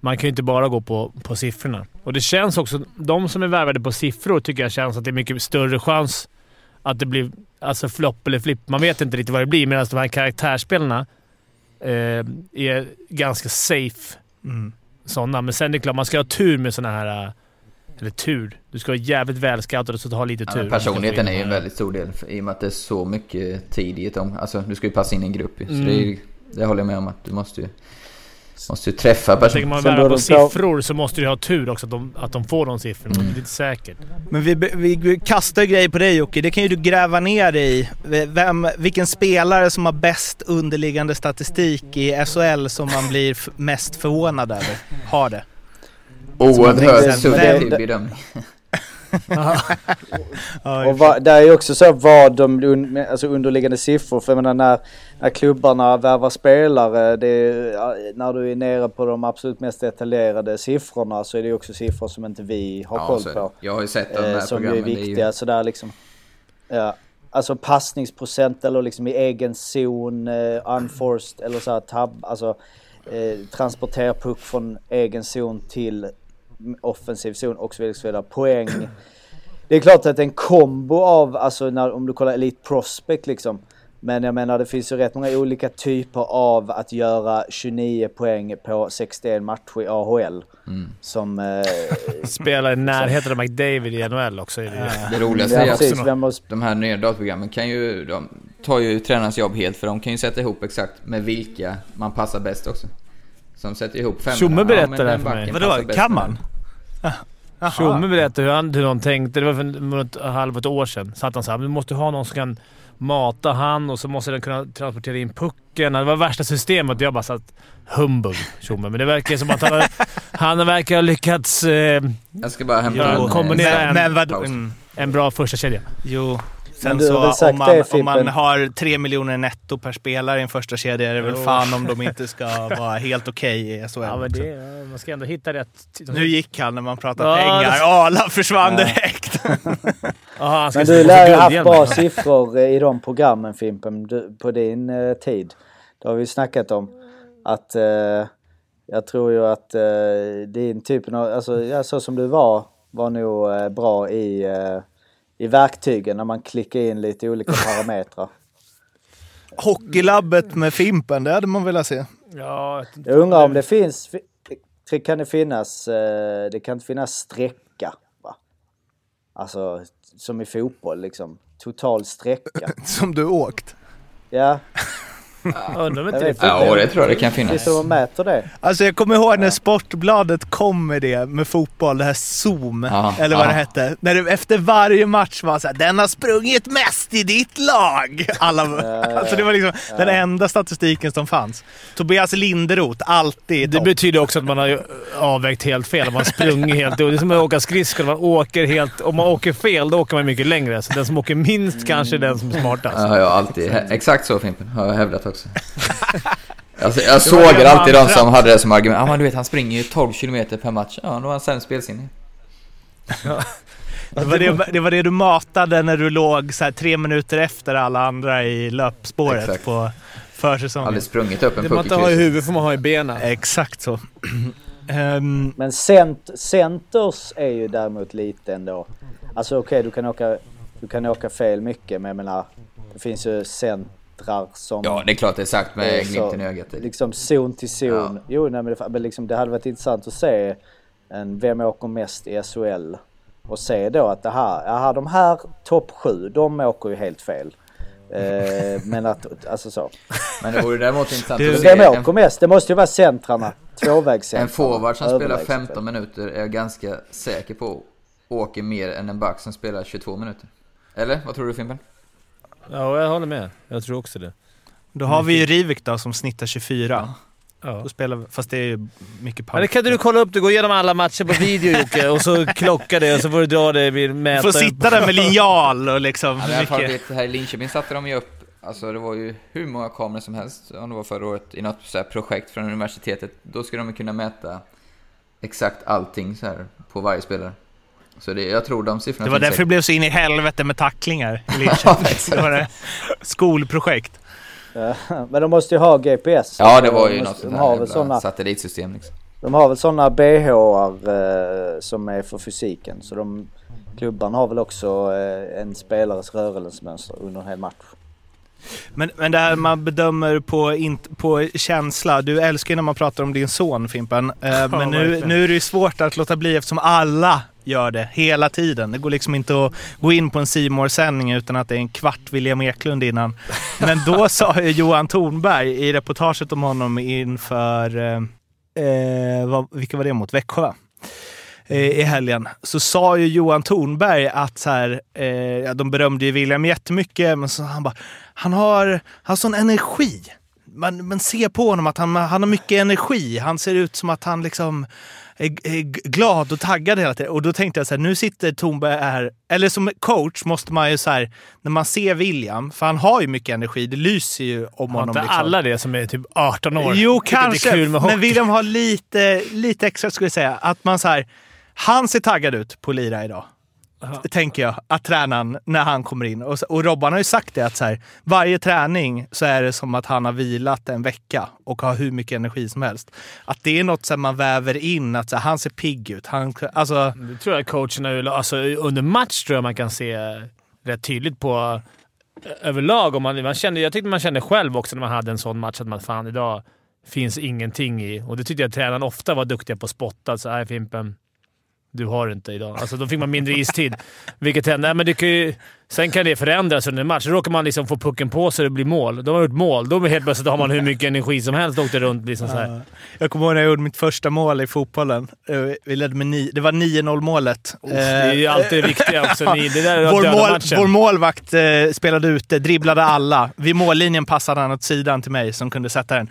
man kan ju inte bara gå på, på siffrorna. Och det känns också... De som är värvade på siffror tycker jag känns att det är mycket större chans att det blir alltså flopp eller flipp. Man vet inte riktigt vad det blir, medan de här karaktärsspelarna eh, är ganska safe Mm. sådana. Men sen är det klart, man ska ha tur med såna här... Eller tur. Du ska vara jävligt välscoutad och så ha lite Ja, tur. men personligheten är ju en väldigt... stor del i och med att det är så mycket tid i ett om. Alltså du ska ju passa in i en grupp. Så Mm. det, är, ju- det håller jag med om att du måste ju... Måste ju träffa Tänker personen. man värva på siffror så måste du ha tur också att de, att de får de siffrorna. Det är inte säkert. Men vi, vi, vi kastar grejer på dig Jocke, det kan ju du gräva ner dig i. Vem, vilken spelare som har bäst underliggande statistik i SHL som man blir mest förvånad över, har det. Oerhört subjektiv det- *laughs* bedömning. Och va, där är ju också så vad de un, alltså underliggande siffror. För jag menar när, när klubbarna värvar spelare, det är, när du är nere på de absolut mest detaljerade siffrorna så är det ju också siffror som inte vi har Ja, koll så på. det. Jag har ju sett de Eh, här som ju är det är ju- viktiga sådär liksom. Ja. Alltså passningsprocent eller liksom i egen zon, eh, unforced eller så här tab, alltså eh, transportera puck från egen zon till offensiv zon och så vidare. och Så vidare. Poäng. Det är klart att en kombo av, alltså när, om du kollar Elite Prospect liksom, Men jag menar det finns ju rätt många olika typer av att göra 29 poäng på 61 matcher i AHL. Mm. Som... Eh, *laughs* Spelar i närheten av McDavid i NHL också. Det. Det roligaste ja, är att vem måste, de här nya datorprogrammen kan ju, de tar ju tränarens jobb helt för de kan ju sätta ihop exakt med vilka man passar bäst också. Som sätter ihop femmorna. Tjomme berättade men det den för mig. Vadå, kan man? Tjomme berättade hur, han, hur de tänkte. Det var för något halvt år sedan. Så att han sa du måste ha någon som kan mata han och så måste den kunna transportera in pucken. Det var värsta systemet. Jag bara satt humbug, Tjomme. Men det verkar som att han, har- *laughs* han verkar ha lyckats eh, Jag ska bara hämta Ja, en, eh, kombinera Men, en men vad, paus. mm, en bra första kedja. jo. Sen så om man, det, om man har tre miljoner netto per spelare i en första kedja är det väl Jo. fan om de inte ska vara helt okej i SHL. Ja, men det, man ska ändå hitta rätt... Nu gick han när man pratar Ja, pengar. det- Arla försvann direkt. *laughs* Aha, men du lär ju guldhjälm. haft bra siffror eh, i de programmen Fimpen, du, på din eh, tid. Det har vi snackat om. Att eh, jag tror ju att eh, din typen av, alltså ja, så som du var, var nog eh, bra i, eh, i verktygen när man klickar in lite olika parametrar. *laughs* Hockeylabbet med Fimpen, det hade man velat se. Ja, Jag undrar om det finns, fi- kan det finnas, eh, det kan inte finnas sträcka va? Alltså som i fotboll liksom, total sträcka. *laughs* Som du åkt. Ja, undrar om inte Jag det Ja, det tror jag det kan det är finnas. så de mäter det. Alltså jag kommer ihåg när Sportbladet kom med det med fotboll, det här Zoom, Ja, eller vad ja. det hette. När det efter varje match var såhär, den har sprungit mest i ditt lag. Alla, alltså det var liksom den enda statistiken som fanns. Tobias Linderoth, alltid Det topp. betyder också att man har avvägt helt fel. Man sprungit helt... Det är som att åka skridskor. Man åker helt... Om man åker fel, då åker man mycket längre. Så den som åker minst kanske är den som är smartast. Ja, har alltid, exakt så Fimpen, har jag hävdat också. *laughs* Alltså, jag sågar alltid de som hade det som argument. Ja men du vet han springer ju 12 km per match. Ja, då har han sämst spelsinne. Det var det, det var det du matade när du låg så här tre minuter efter alla andra i löpspåret Exakt. på försäsongen. Aldrig sprungit upp en Det man puck inte har i huvudet får man ha i benen. Exakt så. *clears throat* Ehm, Men cent, centers är ju däremot lite ändå. Alltså okej, du kan åka du kan åka fel mycket men jag menar det finns ju centrar som Ja, det är klart det är sagt med så- glimten i ögat. liksom zon till zon. Ja. Jo, nej, men, det, men liksom, det hade varit intressant att se en, vem åker mest i SHL och se då att det här, aha, de här topp sju, de åker ju helt fel. Eh, *laughs* men att, alltså så. Men det vore däremot intressant Du- att se Vem åker mest? Det måste ju vara centrarna. Tvåvägscentrarna. en forward som spelar Överlägset 15 minuter är jag ganska säker på åker mer än en back som spelar 22 minuter. Eller? Vad tror du Fimpen? Ja, jag håller med. Jag tror också det. då har vi ju Rivik då som snittar 24. Ja. Då spelar, fast det är ju mycket paus. det kan inte du kolla upp det. Gå igenom alla matcher på video Jocke och så klocka det och så får du dra det vid Du mätaren. får sitta där med linjal och liksom... Ja, mycket. vet, här i Linköping satte de ju upp, alltså det var ju hur många kameror som helst, om det var förra året, i något så här projekt från universitetet. Då skulle de ju kunna mäta exakt allting så här på varje spelare. Så det, jag tror de siffrorna Det var därför det blev så in i helvete med tacklingar i *laughs* Linköping. det var det. Skolprojekt. Men de måste ju ha GPS. Ja, det var ju de något måste, sånt här väl jävla såna, satellitsystem liksom. De har väl sådana BHar eh, som är för fysiken. Så de, klubbarna har väl också eh, en spelares rörelsemönster under en hel match. Men, men det här man bedömer på, int, på känsla. Du älskar ju när man pratar om din son Fimpen. Eh, men nu, nu är det ju svårt att låta bli eftersom alla gör det hela tiden. Det går liksom inte att gå in på en simor sändning utan att det är en kvart William Eklund innan. Men då sa *laughs* ju Johan Thornberg i reportaget om honom inför, eh, eh, vad, vilka var det mot? Växjö? Eh, i helgen så sa ju Johan Thornberg att så här, eh, de berömde ju William jättemycket, men så han bara, han har, han har sån energi. Man, man ser på honom att han, han har mycket energi. Han ser ut som att han liksom är, glad och taggad hela tiden. Och då tänkte jag så här, nu sitter Thornberg här, eller som coach måste man ju så här, när man ser William, för han har ju mycket energi, det lyser ju om Har honom. inte liksom. alla det som är typ 18 år? Jo, kanske. men William har lite, lite extra, skulle jag säga. Att man så här, han ser taggad ut på lira idag. Tänker jag, att tränaren, när han kommer in. Och, och Robban har ju sagt det att så här, varje träning så är det som att han har vilat en vecka och har hur mycket energi som helst. Att det är något som man väver in, att så här, han ser pigg ut. Han, alltså, Det tror jag coacherna Alltså under match tror jag man kan se rätt tydligt på överlag. Om man, man kände, jag tyckte man kände själv också när man hade en sån match att man fan idag finns ingenting i. Och det tyckte jag tränaren ofta var duktiga på att spotta. Så, nej Fimpen, du har inte idag. Alltså, då fick man mindre istid. Vilket hände. Men det kan ju, sen kan det förändras under en match. Då råkar man liksom få pucken på sig och det blir mål. Då har man gjort mål. Då helt plötsligt har man hur mycket energi som helst och åkte runt. Liksom så här. Jag kommer ihåg när jag gjorde mitt första mål i fotbollen. Eh, Vi ledde med ni- det var 9-0 målet. Uff, det är ju alltid det viktiga också. Ni- Det där är vår, mål, matchen. vår målvakt eh, spelade ute, dribblade alla. Vid mållinjen passade han åt sidan till mig som kunde sätta den.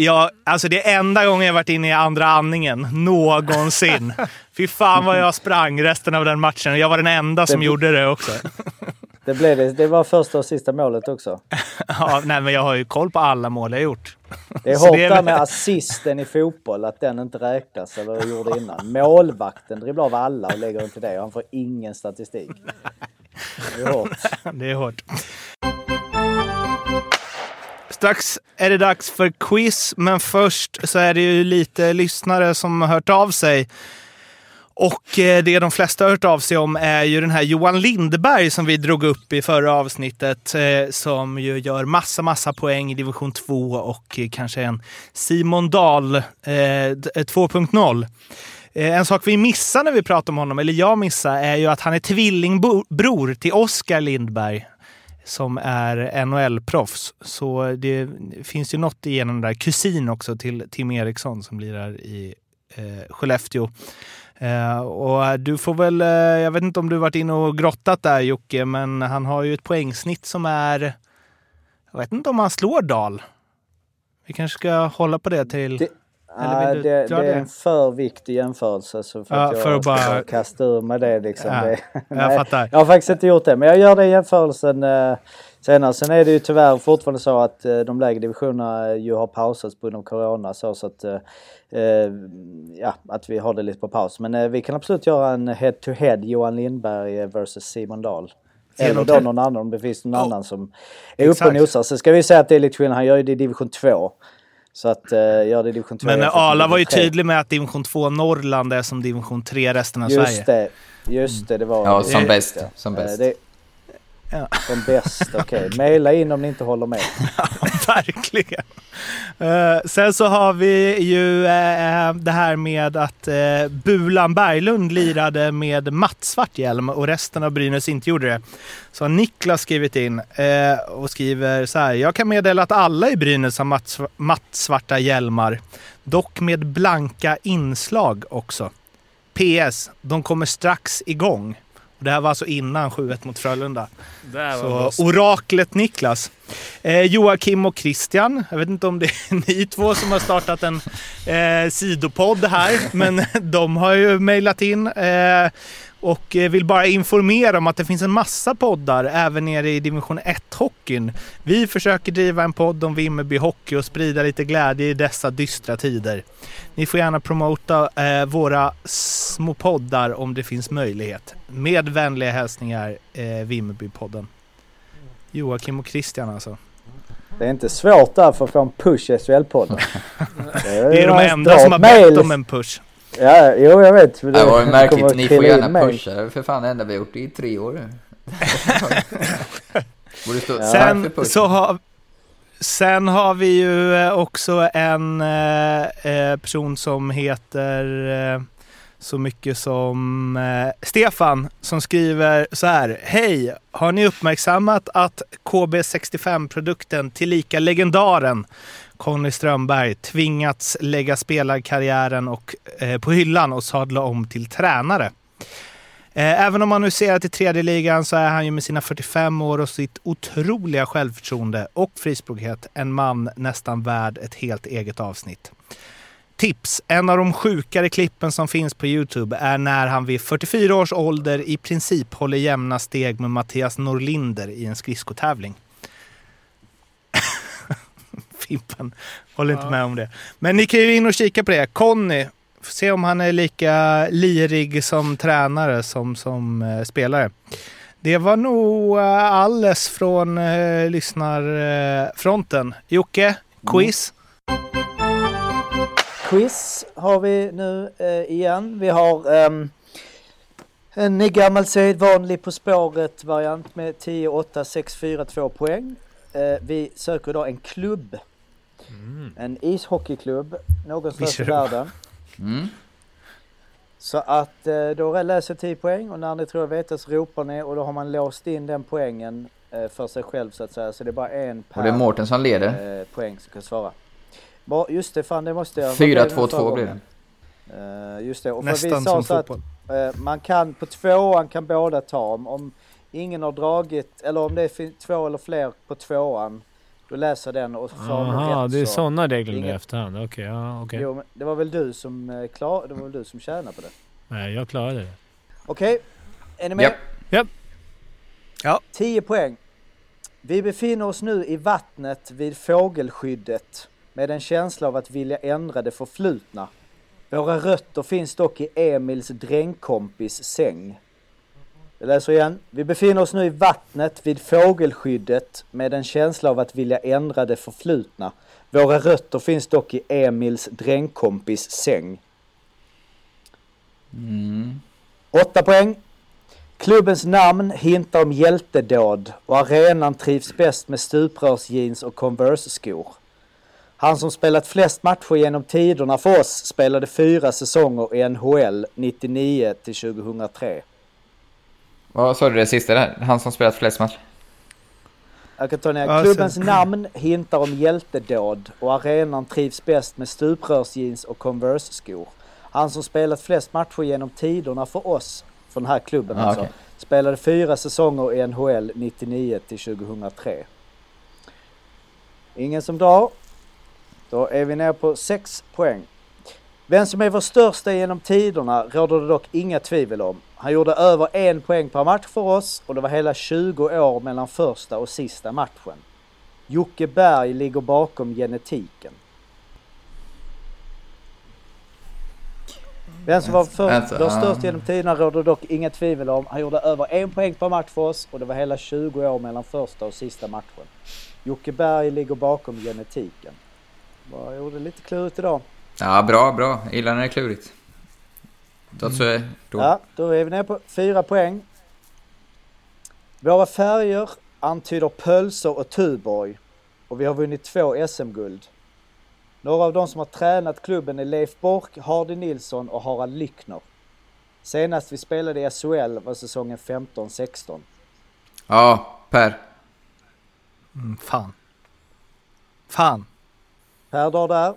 Ja, alltså det är enda gången jag varit inne i andra andningen någonsin. *laughs* Fy fan vad jag sprang resten av den matchen. Jag var den enda som Det- gjorde det också. *laughs* Det, blev det. det var första och sista målet också. *laughs* Ja, nej, men jag har ju koll på alla mål jag gjort. Det är hårt det är med assisten i fotboll, att den inte räknas eller gjorde innan. Målvakten dribblar av alla och lägger inte det och han får ingen statistik. Det är hårt. Det är hårt. Strax är det dags för quiz, men först så är det ju lite lyssnare som har hört av sig. Och eh, det de flesta har hört av sig om är ju den här Johan Lindberg som vi drog upp i förra avsnittet. Eh, som ju gör massa, massa poäng i division 2 och eh, kanske en Simon Dahl eh, 2.0. En sak vi missar när vi pratar om honom, eller jag missar, är ju att han är tvillingbror till Oskar Lindberg som är NHL-proffs. Så det finns ju något igenom där. Kusin också till Tim Eriksson som lirar i eh, Skellefteå. Eh, och du får väl, eh, jag vet inte om du varit inne och grottat där Jocke, men han har ju ett poängsnitt som är, jag vet inte om han slår Dal. Vi kanske ska hålla på det till... Det- eller vill du det, dra det är det? en för viktig jämförelse så för Ja, att jag för att bara- kasta ur mig det liksom. Ja, det, *laughs* jag nej, fattar. Jag har faktiskt inte gjort det, men jag gör den jämförelsen eh, senare. Sen är det ju tyvärr fortfarande så att eh, de lägre divisionerna ju har pausats på grund av corona så, så att, eh, eh, ja, att vi har det lite på paus. Men eh, vi kan absolut göra en head-to-head Johan Lindberg eh, versus Simon Dahl. Eller då någon annan om det finns någon Oh. annan som är uppe och nosar. Så ska vi säga att det är lite skillnad. Han gör ju det i division 2. Så att uh, gör det i division 2. Men eh, Arla var ju tydlig med att division 2 Norrland är som division 3 resten av Just Sverige. det, just det, det var Ja, det. som Eh, bäst. Ja. Som Eh, bäst. Det, Ja. som bäst, okej. Maila in om ni inte håller med. *laughs* Verkligen. Eh, sen så har vi ju eh, det här med att uh, Bulan Berglund lirade med matt Svarthjälm och resten av Brynäs inte gjorde det. Så har Niklas skrivit in och skriver så här. Jag kan meddela att alla i Brynäs har matt, mattsvarta hjälmar. Dock med blanka inslag också. PS. De kommer strax igång. Och det här var alltså innan 7-1 mot Frölunda. Så oraklet Niklas. Eh, Joakim och Christian. Jag vet inte om det är *laughs* ni två som har startat en eh, sidopodd här, men *laughs* de har ju mejlat in eh, och eh, vill bara informera om att det finns en massa poddar även nere i division 1-hockeyn. Vi försöker driva en podd om Vimmerby Hockey och sprida lite glädje i dessa dystra tider. Ni får gärna promota eh, våra små poddar om det finns möjlighet. Med vänliga hälsningar eh, Vimmerbypodden. Joakim och Christian alltså. Det är inte svårt där för att få en push i SHL-podden. *laughs* Det är de enda som har bett om en push. Ja, jo jag vet. Det var ju märkligt. Ni får gärna pusha. Det är för fan det enda vi har gjort i tre år nu. *laughs* Borde stå Sen så har Sen har vi ju eh, också en eh, eh, person som heter eh, så mycket som eh, Stefan som skriver så här. Hej! Har ni uppmärksammat att KB65-produkten tillika legendaren Conny Strömberg tvingats lägga spelarkarriären och, eh, på hyllan och sadla om till tränare? Eh, Även om han nu ser att i tredje ligan så är han ju med sina 45 år och sitt otroliga självförtroende och frispråkighet en man nästan värd ett helt eget avsnitt. Tips! En av de sjukare klippen som finns på Youtube är när han vid 44 års ålder i princip håller jämna steg med Mattias Norlinder i en skridskotävling. Fimpen håller inte Ja. med om det. Men ni kan ju in och kika på det. Conny, se om han är lika lirig som tränare som som eh, spelare. Det var nog eh, alles från eh, lyssnarfronten. Jocke, quiz? Quiz har vi nu eh, igen. Vi har ehm, En gammal sedvanlig På spåret-variant med 10, 8, 6, 4, 2 poäng. Eh, vi söker idag en klubb. En ishockeyklubb någonstans i världen. Mm. Så att eh, då läser jag 10 poäng och när ni tror jag vet så ropar ni och då har man låst in den poängen eh, för sig själv så att säga. Så det är bara en per Och det är Mårten som leder. eh, poäng som kan svara. Bara, just det, fan det måste jag... vad 4-2-2 blev det förra blir det. Just det, och för vi Nästan sa som så att fotboll. eh, man kan på tvåan kan båda ta om, om ingen har dragit eller om det är två eller fler på tvåan då läser den och får de Jaha, rätt det är så. sådana regler nu i Inget- efterhand. Okej, ja okej. Jo, men det var väl du som eh, klar, det var väl du som tjänade på det. Nej, jag klarade det. Okej, är ni med? Japp. Japp. Ja. 10 poäng. Vi befinner oss nu i vattnet vid fågelskyddet med en känsla av att vilja ändra det förflutna. Våra rötter finns dock i Emils drängkompis säng. Jag läser igen. Vi befinner oss nu i vattnet vid fågelskyddet med en känsla av att vilja ändra det förflutna. Våra rötter finns dock i Emils drängkompis säng. Mm. 8 poäng. Klubbens namn hintar om hjältedåd och arenan trivs bäst med stuprörsjeans och Converse-skor. Han som spelat flest matcher genom tiderna för oss spelade fyra säsonger i NHL 99 till 2003. Vad sa du det sista där? Han som spelat flest matcher? Jag kan ta ner. Klubbens namn hintar om hjältedåd och arenan trivs bäst med stuprörsjeans och Converse-skor. Han som spelat flest matcher genom tiderna för oss, för den här klubben Ah, alltså, okej. spelade fyra säsonger i NHL 99 till 2003. Ingen som drar. Då är vi ner på 6 poäng. Vem som är vår största genom tiderna råder det dock inga tvivel om. Han gjorde över en poäng per match för oss och det var hela 20 år mellan första och sista matchen. Jocke Berg ligger bakom genetiken. Vem som var för, vår ja. största genom tiderna råder dock inga tvivel om. Han gjorde över en poäng per match för oss och det var hela 20 år mellan första och sista matchen. Jocke Berg ligger bakom genetiken. Vad gjorde lite klurigt idag. Ja, bra, bra. Jag gillar när det är klurigt. Då så är då. Ja, då är vi nere på fyra poäng. Våra färger antyder pölser och Tuborg och vi har vunnit två SM-guld. Några av de som har tränat klubben är Leif Bork, Hardy Nilsson och Harald Lyckner. Senast vi spelade i SHL var säsongen 15-16. Ja, Per. Mm, fan. Fan. Per drar där.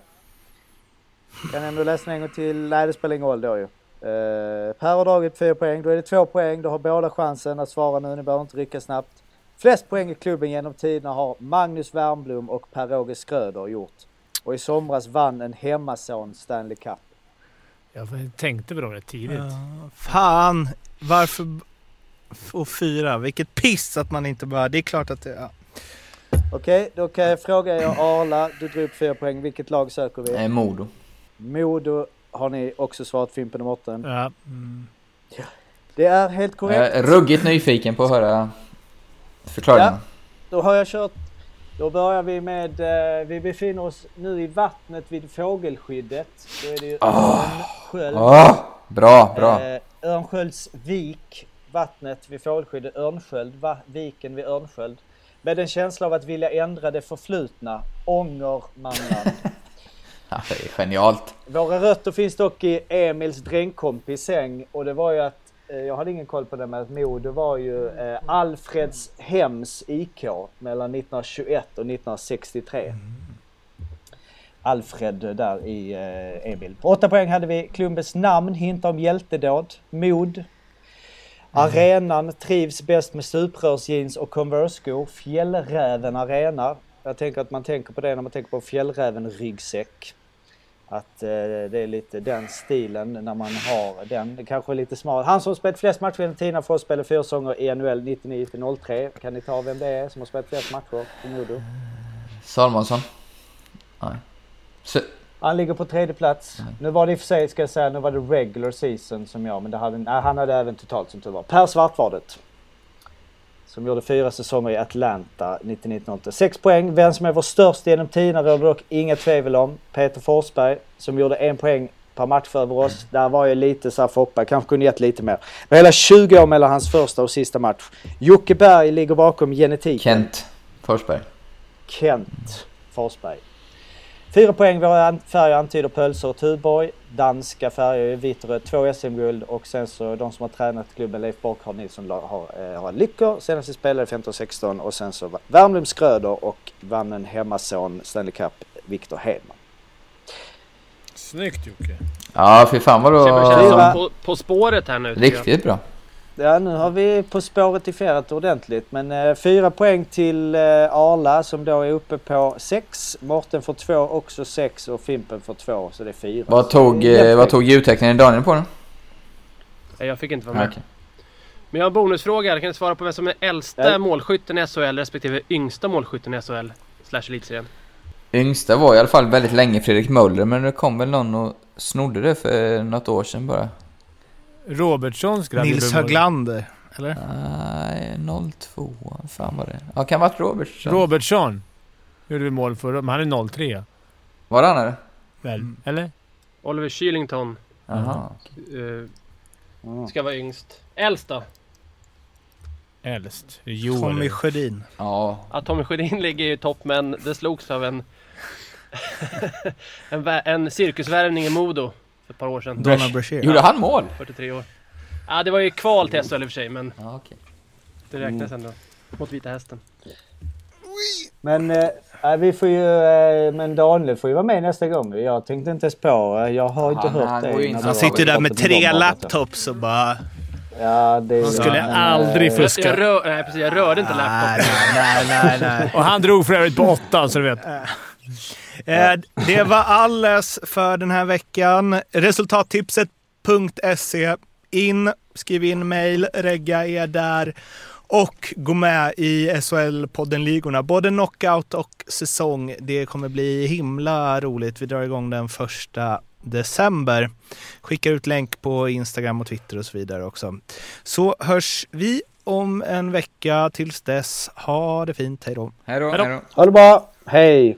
Kan ändå läsa en gång till. Nej, det spelar ingen roll då ju. Eh, per har dragit fyra poäng. Då är det två poäng. Då har båda chansen att svara nu. Ni behöver inte rycka snabbt. Flest poäng i klubben genom tiderna har Magnus Wernbloom och Per-Åge Schröder gjort. Och i somras vann en hemmason Stanley Cup. Jag tänkte på det rätt tidigt. Ja, fan. Varför... Och fyra. Vilket piss att man inte bara... Det är klart att det... Ja. Okej, då kan jag fråga er Arla. Du drog upp fyra poäng. Vilket lag söker vi? Eh, Modo. Modo har ni också svarat Fimpen och Mårten. Ja. Mm. Det är helt korrekt. Jag är ruggigt nyfiken på att höra förklaringen. Då har jag kört. Då börjar vi med, eh, vi befinner oss nu i vattnet vid fågelskyddet. Då är det ju Örnsköld. Åh, bra, bra. Eh, Örnskölds vik, vattnet vid fågelskyddet, Örnsköld, va, viken vid Örnsköld. Med en känsla av att vilja ändra det förflutna, Ångermanland. *laughs* Ja, det är genialt. Våra rötter finns dock i Emils drängkompis säng och det var ju att, eh, jag hade ingen koll på det med att Modo var ju eh, Alfreds Hems IK mellan 1921 och 1963. Alfred eh, där i eh, Emil. På åtta poäng hade vi klubbens namn, hintar om hjältedåd, mod. Arenan trivs bäst med stuprörsjeans och Converse-skor. Fjällräven Arena. Jag tänker att man tänker på det när man tänker på fjällräven ryggsäck. Att eh, det är lite den stilen när man har den. Det kanske lite smart. Han som spelat flest matcher genom tiderna för oss spelade fyra säsonger i NHL 99 03. Kan ni ta vem det är som har spelat flest matcher i Modo? Salmonsson. Nej. Så, Han ligger på tredje plats. Nu var det i och för sig, ska jag säga, nu var det regular season som jag, men det hade, nej, han hade även totalt som tur var. Per Svartvadet. Som gjorde fyra säsonger i Atlanta 1998. Sex poäng. Vem som är vår största genom tiderna råder dock inga tvivel om. Peter Forsberg som gjorde en poäng per match över oss. Där var jag lite så här Foppa, kanske kunde gett lite mer. Det var hela 20 år mellan hans första och sista match. Jocke Berg ligger bakom genetiken. Kent Forsberg. Kent Forsberg. Fyra poäng, våra an- färger antyder pölser och Tuborg. Danska färger är vitt och rött, två SM-guld och sen så de som har tränat klubben, Leif Borkhardt Nilsson har, eh, har lyckor. Senast vi spelade 15-16 och sen så Värmlund Skröder och vann en hemmason Stanley Cup, Viktor Hedman. Snyggt Jocke. Ja, fy fan vad Känns då... som på, på spåret här nu. Riktigt bra. Ja, nu har vi På spåret i fjärret ordentligt. Men eh, fyra poäng till eh, Arla som då är uppe på sex. Morten får två, också sex och Fimpen får två, så det är fyra. Vad tog, eh, vad tog ljudteknikern Daniel på den? Nej, Jag fick inte vara med. okej. Men jag har en bonusfråga. Kan du svara på vem som är äldsta Ja. målskytten i SHL respektive yngsta målskytten i SHL? Slash elitserien. Yngsta var i alla fall väldigt länge Fredrik Möller, men det kom väl någon och snodde det för något år sedan bara. Robertsons grabb. Nils. Höglander, eller? Nej, 02. Fan var det? Ja, kan ha varit Robertsson. Robertsson. Gjorde vi mål förra, men han är 03 Var det han eller? väl? Eller? Oliver Kylington Jaha. Mm. ska vara yngst. Äldst då? Äldst. Joel. Tommy Sjödin. Ja. Ja, Tommy Sjödin *laughs* ligger ju i topp men det slogs av en *laughs* en, en cirkusvärvning i Modo för ett par år sedan. Donna Brashear. Gjorde han mål? 43 år. Ja, det var ju kval till SHL i och för sig men Ja, okej. det räknas ändå. Mot Vita Hästen. Men, eh, nej, vi får ju, eh, men Daniel får ju vara med nästa gång. Jag tänkte inte ens på, eh, jag har inte Han- hört han det. Han sitter ju där med tre laptops och bara... Ja, det Han skulle men, aldrig få- Fuska. Jag, rör, nej, precis, jag rörde inte Nej, laptopen. nej, nej, nej. Och han drog för övrigt på åttan, så du vet. Eh, det var alles för den här veckan. Resultattipset.se. In, skriv in mail, regga er där och gå med i SHL-podden-ligorna. Både knockout och säsong. Det kommer bli himla roligt. Vi drar igång den första december. Skickar ut länk på Instagram och Twitter och så vidare också. Så hörs vi om en vecka. Tills dess, ha det fint. Hej då. Hej då. Hej då. Hej då. Ha det bra, hej!